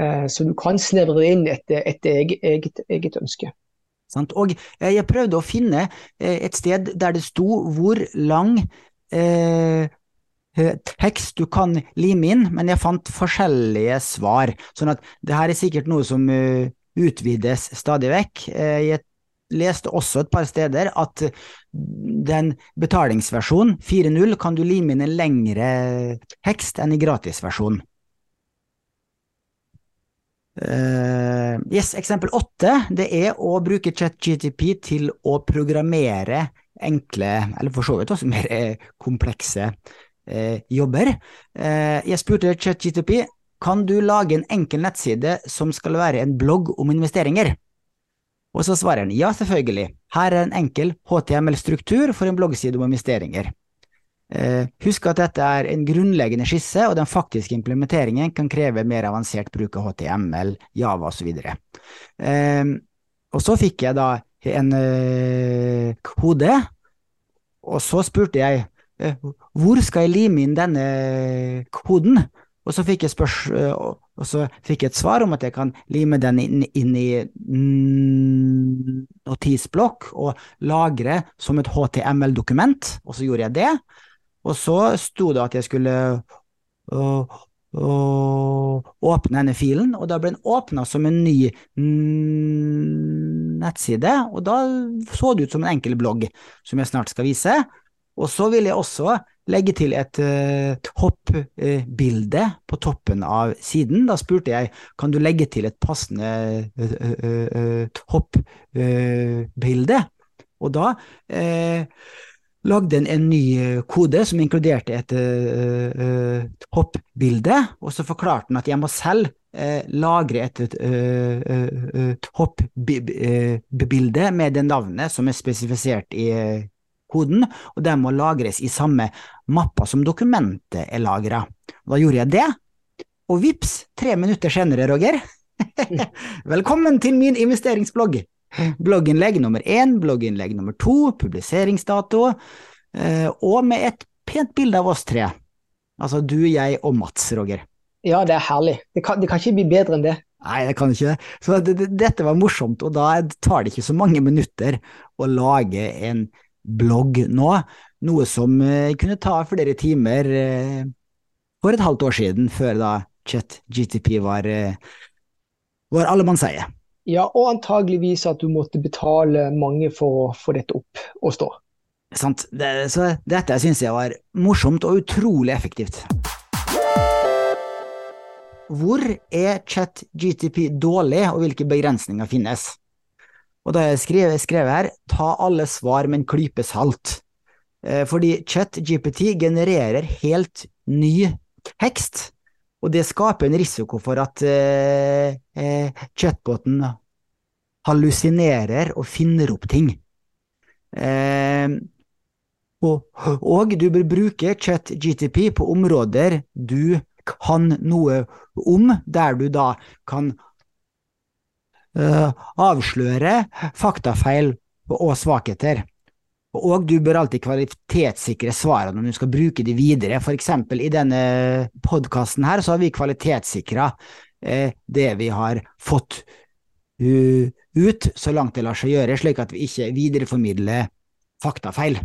Eh, så du kan snevre det inn etter, etter eget, eget, eget, ønske. Sant? Og eh, jeg prøvde å finne eh, et sted der det sto hvor lang eh, tekst du kan lime inn, men jeg fant forskjellige svar. Sånn at det her er sikkert noe som utvides stadig vekk. Jeg leste også et par steder at den betalingsversjonen, 4.0, kan du lime inn en lengre hekst enn i gratisversjonen. Uh, yes, eksempel åtte, det er å bruke ChatGTP til å programmere enkle, eller for så vidt også mer eh, komplekse uh, jobber. Uh, jeg spurte ChatGTP kan du lage en enkel nettside som skal være en blogg om investeringer. Og så svarer han ja, selvfølgelig, her er en enkel HTML-struktur for en bloggside om investeringer. Eh, husk at dette er en grunnleggende skisse, og den faktiske implementeringen kan kreve mer avansert bruk av HTML, Java osv. Eh, og så fikk jeg da en eh, kode, og så spurte jeg eh, hvor skal jeg lime inn denne koden? Og så fikk jeg spørs, eh, og så fikk jeg et svar om at jeg kan lime den inn, inn i notisblokk og lagre som et HTML-dokument, og så gjorde jeg det. Og så sto det at jeg skulle uh, uh, åpne denne filen, og da ble den åpna som en ny nettside, og da så det ut som en enkel blogg, som jeg snart skal vise. Og så vil jeg også legge til et uh, hoppbilde uh, på toppen av siden. Da spurte jeg kan du legge til et passende uh, hoppbilde, og da lagde en, en, ny kode som inkluderte et hoppbilde, og så forklarte den at jeg må selv lagre et uh, hoppbilde med det navnet som er spesifisert i koden, og det må lagres i samme mappa som dokumentet er lagra. Da gjorde jeg det, og vips, tre minutter senere, Roger, velkommen til min investeringsblogg! Blogginnlegg nummer én, blogginnlegg nummer to, publiseringsdato, eh, og med et pent bilde av oss tre. Altså du, jeg og Mats, Roger. Ja, det er herlig. Det kan, det kan ikke bli bedre enn det. Nei, det kan ikke det. Så det, det, dette var morsomt, og da tar det ikke så mange minutter å lage en blogg nå, noe som eh, kunne ta flere timer eh, for et halvt år siden, før da ChatGTP var, eh, var allemannseie. Ja, og antageligvis at du måtte betale mange for å få dette opp og stå. Sant. Det, så dette syns jeg var morsomt og utrolig effektivt. Hvor er ChatGTP dårlig, og hvilke begrensninger finnes? Og da har jeg skrevet, skrevet her ta alle svar med en klype salt. Eh, fordi ChatGPT genererer helt ny tekst og det skaper en risiko for at eh, eh, chatboten hallusinerer og finner opp ting. Og, og, du bør bruke ChatGTP på områder du kan noe om, der du da kan eh, avsløre faktafeil og svakheter. Og du bør alltid kvalitetssikre svarene når du skal bruke de videre. For eksempel i denne podkasten her, så har vi kvalitetssikra eh, det vi har fått uh, ut, så langt det lar seg gjøre, slik at vi ikke videreformidler faktafeil.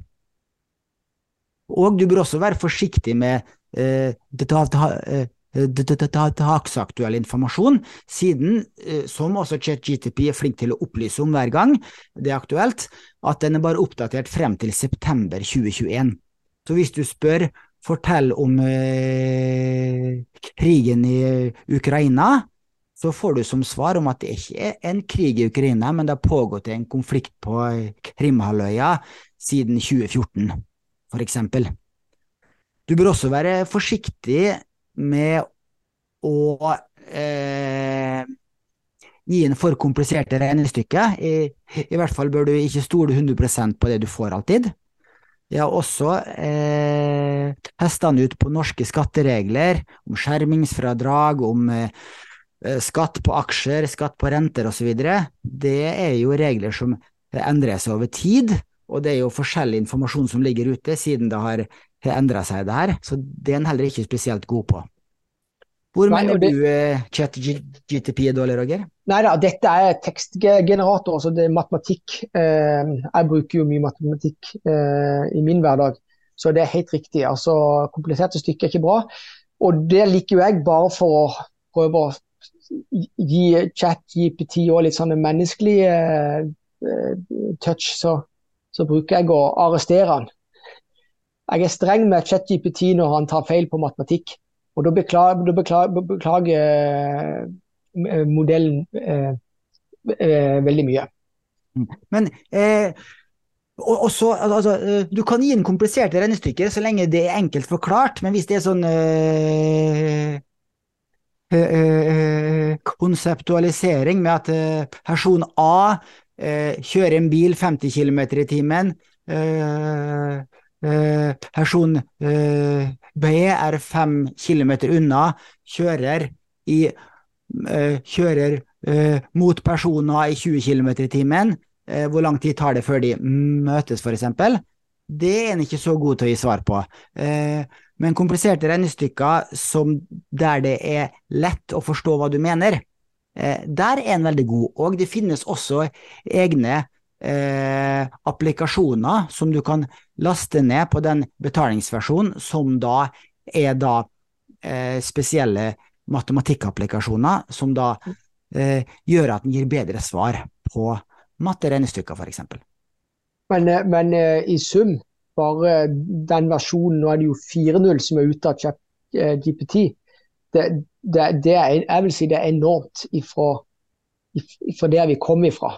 Og du bør også være forsiktig med eh, Eh, dagsaktuell informasjon, siden, eh, som også ChatGTP er flink til å opplyse om hver gang det er aktuelt, at den er bare oppdatert frem til september 2021. Så hvis du spør fortell om eh, krigen i Ukraina, så får du som svar om at det ikke er en krig i Ukraina, men det har pågått en konflikt på Krimhalvøya siden 2014, for eksempel. Du bør også være forsiktig med å eh, gi en for kompliserte regnestykke. I, I, hvert fall bør du ikke stole 100 på det du får alltid. Jeg har også eh, testa den ut på norske skatteregler, om skjermingsfradrag, om eh, skatt på aksjer, skatt på renter osv. Det er jo regler som endrer seg over tid, og det er jo forskjellig informasjon som ligger ute, siden det har endra seg, der. Så det er en heller ikke spesielt god på. Hvor Nei, mener det... du ChatGTP chat-GTP er dårlig, Roger? Nei da, dette er tekstgenerator, altså det er matematikk. Uh, jeg bruker jo mye matematikk uh, i min hverdag, så det er helt riktig. Altså, Kompliserte stykker er ikke bra. Og det liker jo jeg bare for å prøve å gi chat-GPT og litt sånne menneskelige touch, så, så bruker jeg å arrestere han. Jeg er streng med chat-GPT når han tar feil på matematikk. Og da beklager, da beklager, beklager eh, modellen eh, eh, veldig mye. Men eh, og, og så, altså, eh, Du kan gi en kompliserte regnestykker så lenge det er enkelt forklart, men hvis det er sånn øh, konseptualisering med at person A kjører en bil 50 km i timen, person B er fem kilometer unna, kjører, i, uh, kjører mot personer i 20 km i timen. Hvor lang tid tar det før de møtes, f.eks.? Det er en ikke så god til å gi svar på. men kompliserte regnestykker der det er lett å forstå hva du mener, der er en veldig god. Og det finnes også egne eh, applikasjoner som du kan laste ned på den betalingsversjonen, som da er da eh, spesielle matematikkapplikasjoner som da eh, gjør at den gir bedre svar på matteregnestykker, f.eks. Men, eh, men eh, i sum, bare den versjonen, nå er det jo 4.0 som er ute av GPT, det, det, det, er, jeg vil si det er enormt ifra, ifra der vi kom ifra.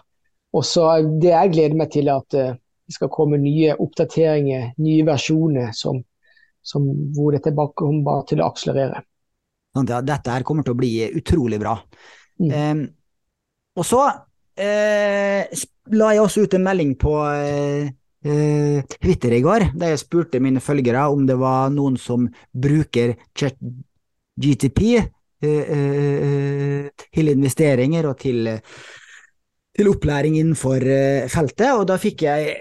Og så Det jeg gleder meg til, er at uh, det skal komme nye oppdateringer, nye versjoner som, som hvor dette kommer bare til å akselerere. Dette her kommer til å bli utrolig bra. Mm. Eh, og så eh, la jeg også ut en melding på eh, eh Twitter i går, der jeg spurte mine følgere om det var noen som bruker GTP eh, eh, til investeringer og til, til opplæring innenfor feltet, og da fikk jeg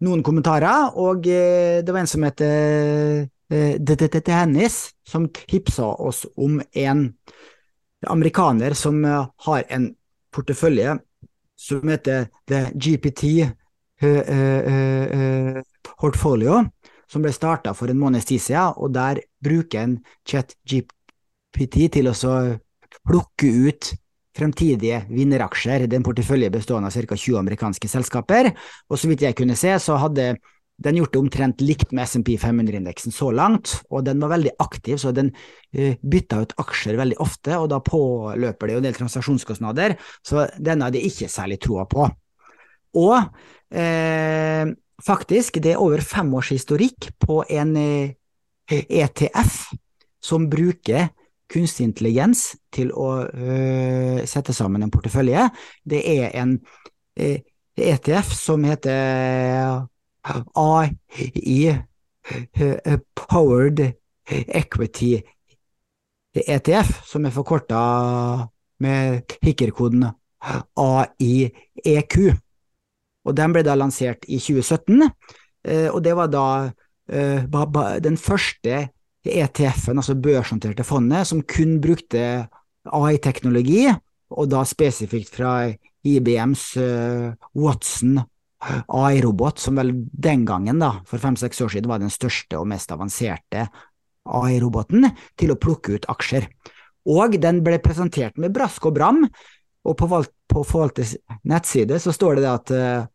noen kommentarer, og det var en som heter uh, Hennis, som tipsa oss om en amerikaner som har en portefølje som heter The GPT uh, Portfolio, som ble starta for en måneds tid siden, og der bruker en chat GPT til å plukke ut fremtidige vinneraksjer. Det er en portefølje bestående av ca. 20 amerikanske selskaper, og så vidt jeg kunne se, så hadde den gjort det omtrent likt med SMP 500-indeksen så langt, og den var veldig aktiv, så den uh, bytta ut aksjer veldig ofte, og da påløper det jo en del transaksjonskostnader, så den hadde jeg ikke særlig troa på. Og eh, faktisk, det er over fem års historikk på en eh, ETF som bruker kunstig intelligens til å øh, sette sammen en portefølje. Det er en øh, ETF som heter AI Powered Equity ETF, som er forkorta med hikkerkoden AIEQ. Og Den ble da lansert i 2017, eh, og det var da eh, den første ETF-en, altså børsnoterte fondet, som kun brukte AI-teknologi, og da spesifikt fra IBMs eh, Watson AI-robot, som vel den gangen, da, for fem-seks år siden, var den største og mest avanserte AI-roboten til å plukke ut aksjer. Og den ble presentert med brask og bram, og på, på forvalters nettside så står det at uh,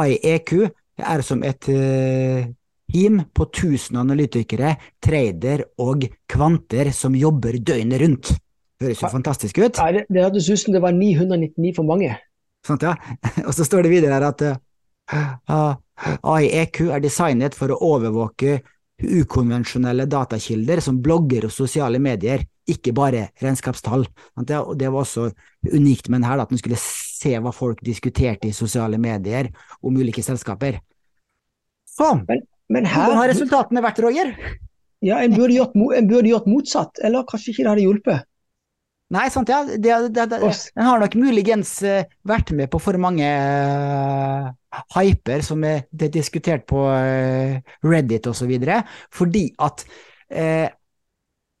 AI-EQ er som et uh, team på 1000 analytikere, trader og kvanter som jobber døgnet rundt. Høres jo fantastisk ut. Ja, det, det hørtes ut som det var 999 for mange. Sånt, ja. Og så står det videre her at uh, AIEQ er designet for å overvåke ukonvensjonelle datakilder som blogger og sosiale medier, ikke bare regnskapstall. Det var også unikt med den her, at den skulle se hva folk diskuterte i sosiale medier om ulike selskaper. Så, men, men her, hvordan har resultatene vært, Roger? Ja, en burde, gjort, en burde gjort motsatt, eller kanskje ikke det hadde hjulpet? Nei, sant, ja. Den har nok muligens uh, vært med på for mange uh, hyper som er diskutert på uh, Reddit osv., fordi at uh,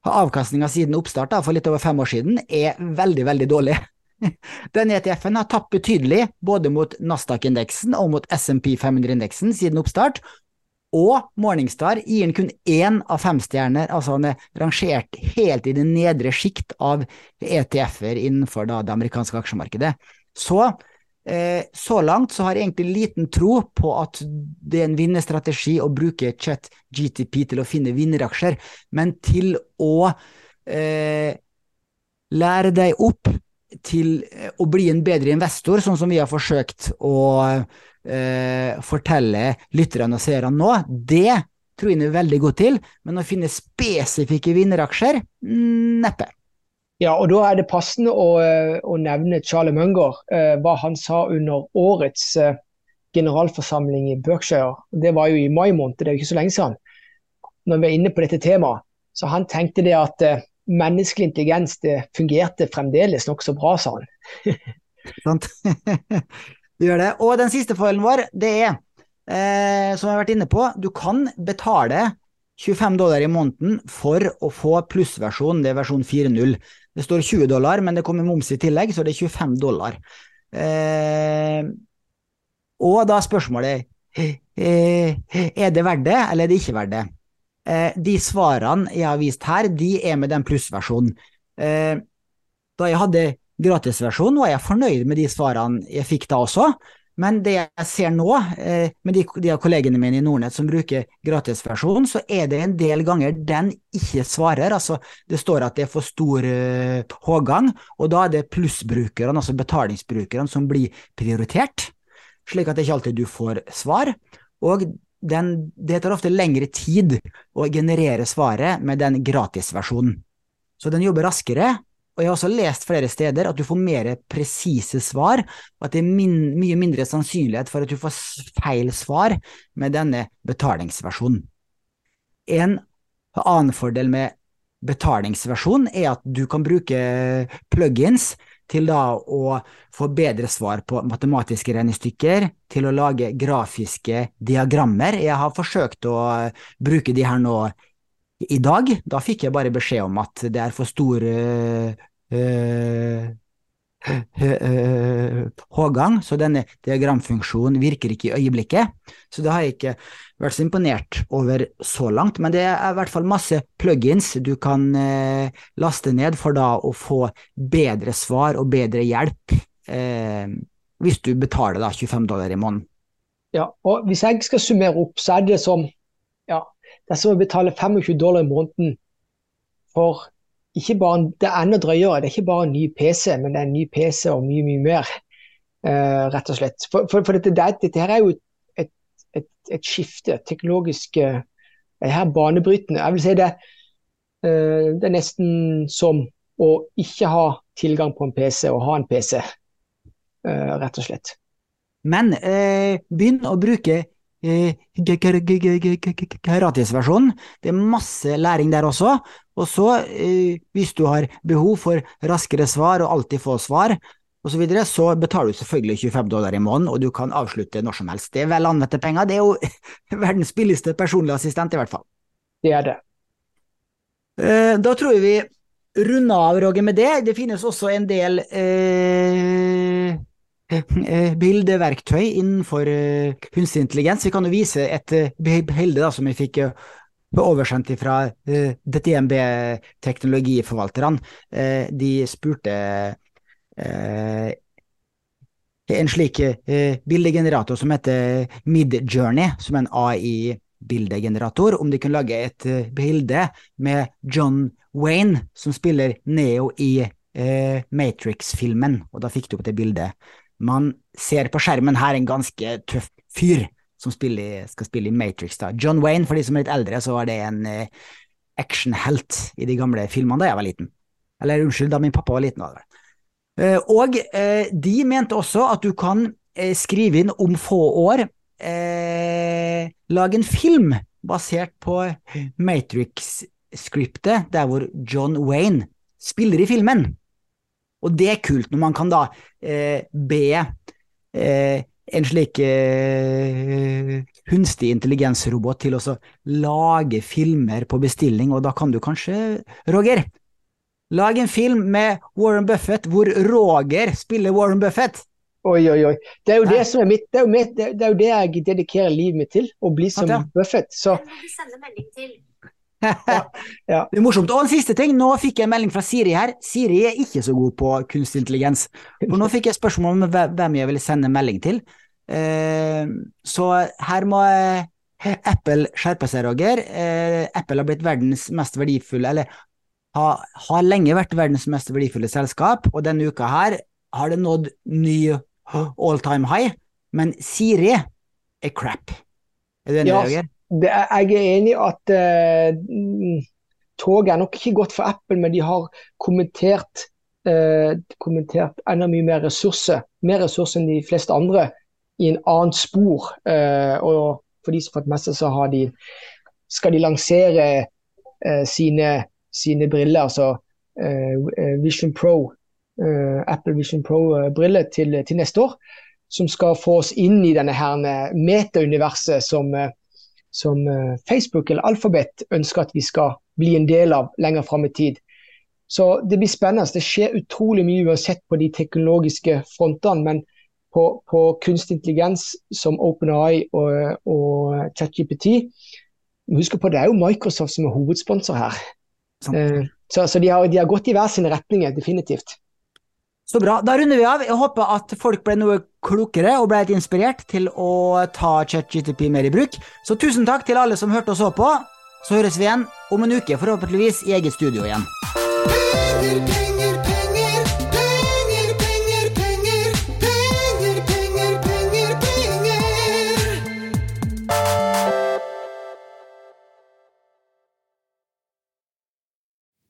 avkastninga siden oppstart, da, for litt over fem år siden, er veldig, veldig dårlig. Den ETF-en har tapt betydelig, både mot Nasdaq-indeksen og mot SMP 500-indeksen siden oppstart, og Morningstar gir den kun én av fem stjerner, altså han er rangert helt i det nedre sjikt av ETF-er innenfor da, det amerikanske aksjemarkedet. Så, eh, så langt så har jeg egentlig liten tro på at det er en vinnerstrategi å bruke chat GTP til å finne vinneraksjer, men til å eh, lære deg opp til å bli en bedre investor, sånn som vi har forsøkt å eh, fortelle lytterne og seerne nå, det tror jeg er veldig godt til, men å finne spesifikke vinneraksjer, neppe. Ja, og da er det passende å, eh, å nevne Charlie Munger, eh, hva han sa under årets eh, generalforsamling i Berkshire. Det var jo i mai måned, det er jo ikke så lenge siden. Når vi er inne på dette temaet, så han tenkte det at eh, menneskelig intelligens det fungerte fremdeles nokså bra, sa han. Sant. Du gjør det. Og den siste fordelen vår, det er, eh, som jeg har vært inne på, du kan betale 25 dollar i måneden for å få plussversjon, det er versjon 4.0. Det står 20 dollar, men det kommer moms i tillegg, så det er 25 dollar. Eh, og da spørsmålet eh, er det verdt det, eller er det ikke verdt det? Eh, de svarene jeg har vist her, de er med den plussversjonen. Eh, da jeg hadde gratisversjon var jeg fornøyd med de svarene jeg fikk da også. Men det jeg ser nå, eh, med de, de, av kollegene mine i Nordnett som bruker gratisversjonen, så er det en del ganger den ikke svarer. Altså, det står at det er for stor uh, pågang, og da er det plussbrukerne, altså betalingsbrukerne, som blir prioritert. slik at det ikke alltid du får svar. Og den, det tar ofte lengre tid å generere svaret med den gratisversjonen. Så den jobber raskere, og jeg har også lest flere steder at du får mer presise svar, og at det er min, mye mindre sannsynlighet for at du får feil svar med denne betalingsversjonen. En annen fordel med betalingsversjon er at du kan bruke plugins til da å få bedre svar på matematiske regnestykker, til å lage grafiske diagrammer. Jeg har forsøkt å bruke de her nå i dag, da fikk jeg bare beskjed om at det er for stor øh, øh, så denne diagramfunksjonen virker ikke i øyeblikket. Så det har jeg ikke vært så imponert over så langt, men det er i hvert fall masse plugins du kan eh, laste ned for da å få bedre svar og bedre hjelp eh, hvis du betaler da 25 dollar i måneden. Ja, og hvis jeg skal summere opp, så er det ja, det er som å betale 25 dollar i måneden for ikke bare, det er enda drøyere. Det er ikke bare en ny PC, men det er en ny PC og mye, mye mer. Uh, rett og slett. For, for, for dette, dette, her er jo et, et, et skifte, teknologisk uh, det her banebrytende. Jeg vil si det, uh, det er nesten som å ikke ha tilgang på en PC og ha en PC, rett og slett. Men begynn å bruke gratisversjonen. Det er masse læring der også. Og så, hvis du har behov for raskere svar og alltid få svar, og så, videre, så betaler du selvfølgelig 25 dollar i måneden, og du kan avslutte når som helst. Det er vel anvendte penger. Det er jo verdens billigste personlige assistent, i hvert fall. Det er det. Da tror jeg vi runder av, Roger, med det. Det finnes også en del eh Eh, bildeverktøy innenfor eh, kunstig intelligens. Vi kan jo vise et eh, bilde som vi fikk oversendt fra DTMB teknologiforvalterne. De spurte en slik bildegenerator som heter Midjourney, som er en AI-bildegenerator, om de kunne lage et bilde med John Wayne, som spiller Neo i Matrix-filmen, og da fikk de opp det bildet man ser på skjermen her en ganske tøff fyr som spiller, skal spille i Matrix. da. John Wayne, for de som er litt eldre, så var det en eh, actionhelt i de gamle filmene da jeg var liten. Eller unnskyld, da min pappa var liten. var det. Eh, og eh, de mente også at du kan skrive inn om få år eh, lage en film basert på Matrix-skriptet, der hvor John Wayne spiller i filmen. Og det er kult når man kan da eh, be eh, en slik eh, kunstig intelligensrobot til å lage filmer på bestilling, og da kan du kanskje, Roger, lage en film med Warren Buffett hvor Roger spiller Warren Buffett. Oi, oi, oi. Det er jo det som er mitt, det er jo, mitt, det er jo det jeg dedikerer livet mitt til, å bli som Buffett. Så. Ja. Det er morsomt. Og en siste ting, nå fikk jeg en melding fra Siri her. Siri er ikke så god på kunstig intelligens. For nå fikk jeg spørsmål om hvem jeg ville sende melding til. Eh, så her må Apple skjerpe seg, Roger. Eh, Apple har blitt verdens mest verdifulle, eller har, har lenge vært verdens mest verdifulle selskap, og denne uka her har det nådd ny all time high, men Siri er crap. Er du enig, ja, Roger? Det, jeg er enig i at uh, toget er nok ikke godt for Apple, men de har kommentert, uh, kommentert enda mye mer ressurser. Mer ressurser enn de fleste andre i en annen spor. Uh, og for de som har fått med seg, så har de, skal de lansere sine, sine, briller, altså Vision Pro, Apple Vision Pro-briller til, til, neste år. Som skal få oss inn i denne meta-universet som som eh, Facebook eller Alphabet ønsker at vi skal bli en del av lenger fram i tid. Så det blir spennende. Det skjer utrolig mye uansett på de teknologiske frontene. Men på, på kunstig intelligens som OpenAI og, og ChatGPT Husk på det er jo Microsoft som er hovedsponsor her. Eh, så, så de, har, de, har, gått i hver sine retninger, definitivt. Så bra. Da runder vi av. Jeg håper at folk ble noe klokere og ble litt inspirert til å ta ChatGTP mer i bruk. Så tusen takk til alle som hørte og så på. Så høres vi igjen om en uke, forhåpentligvis i eget studio igjen.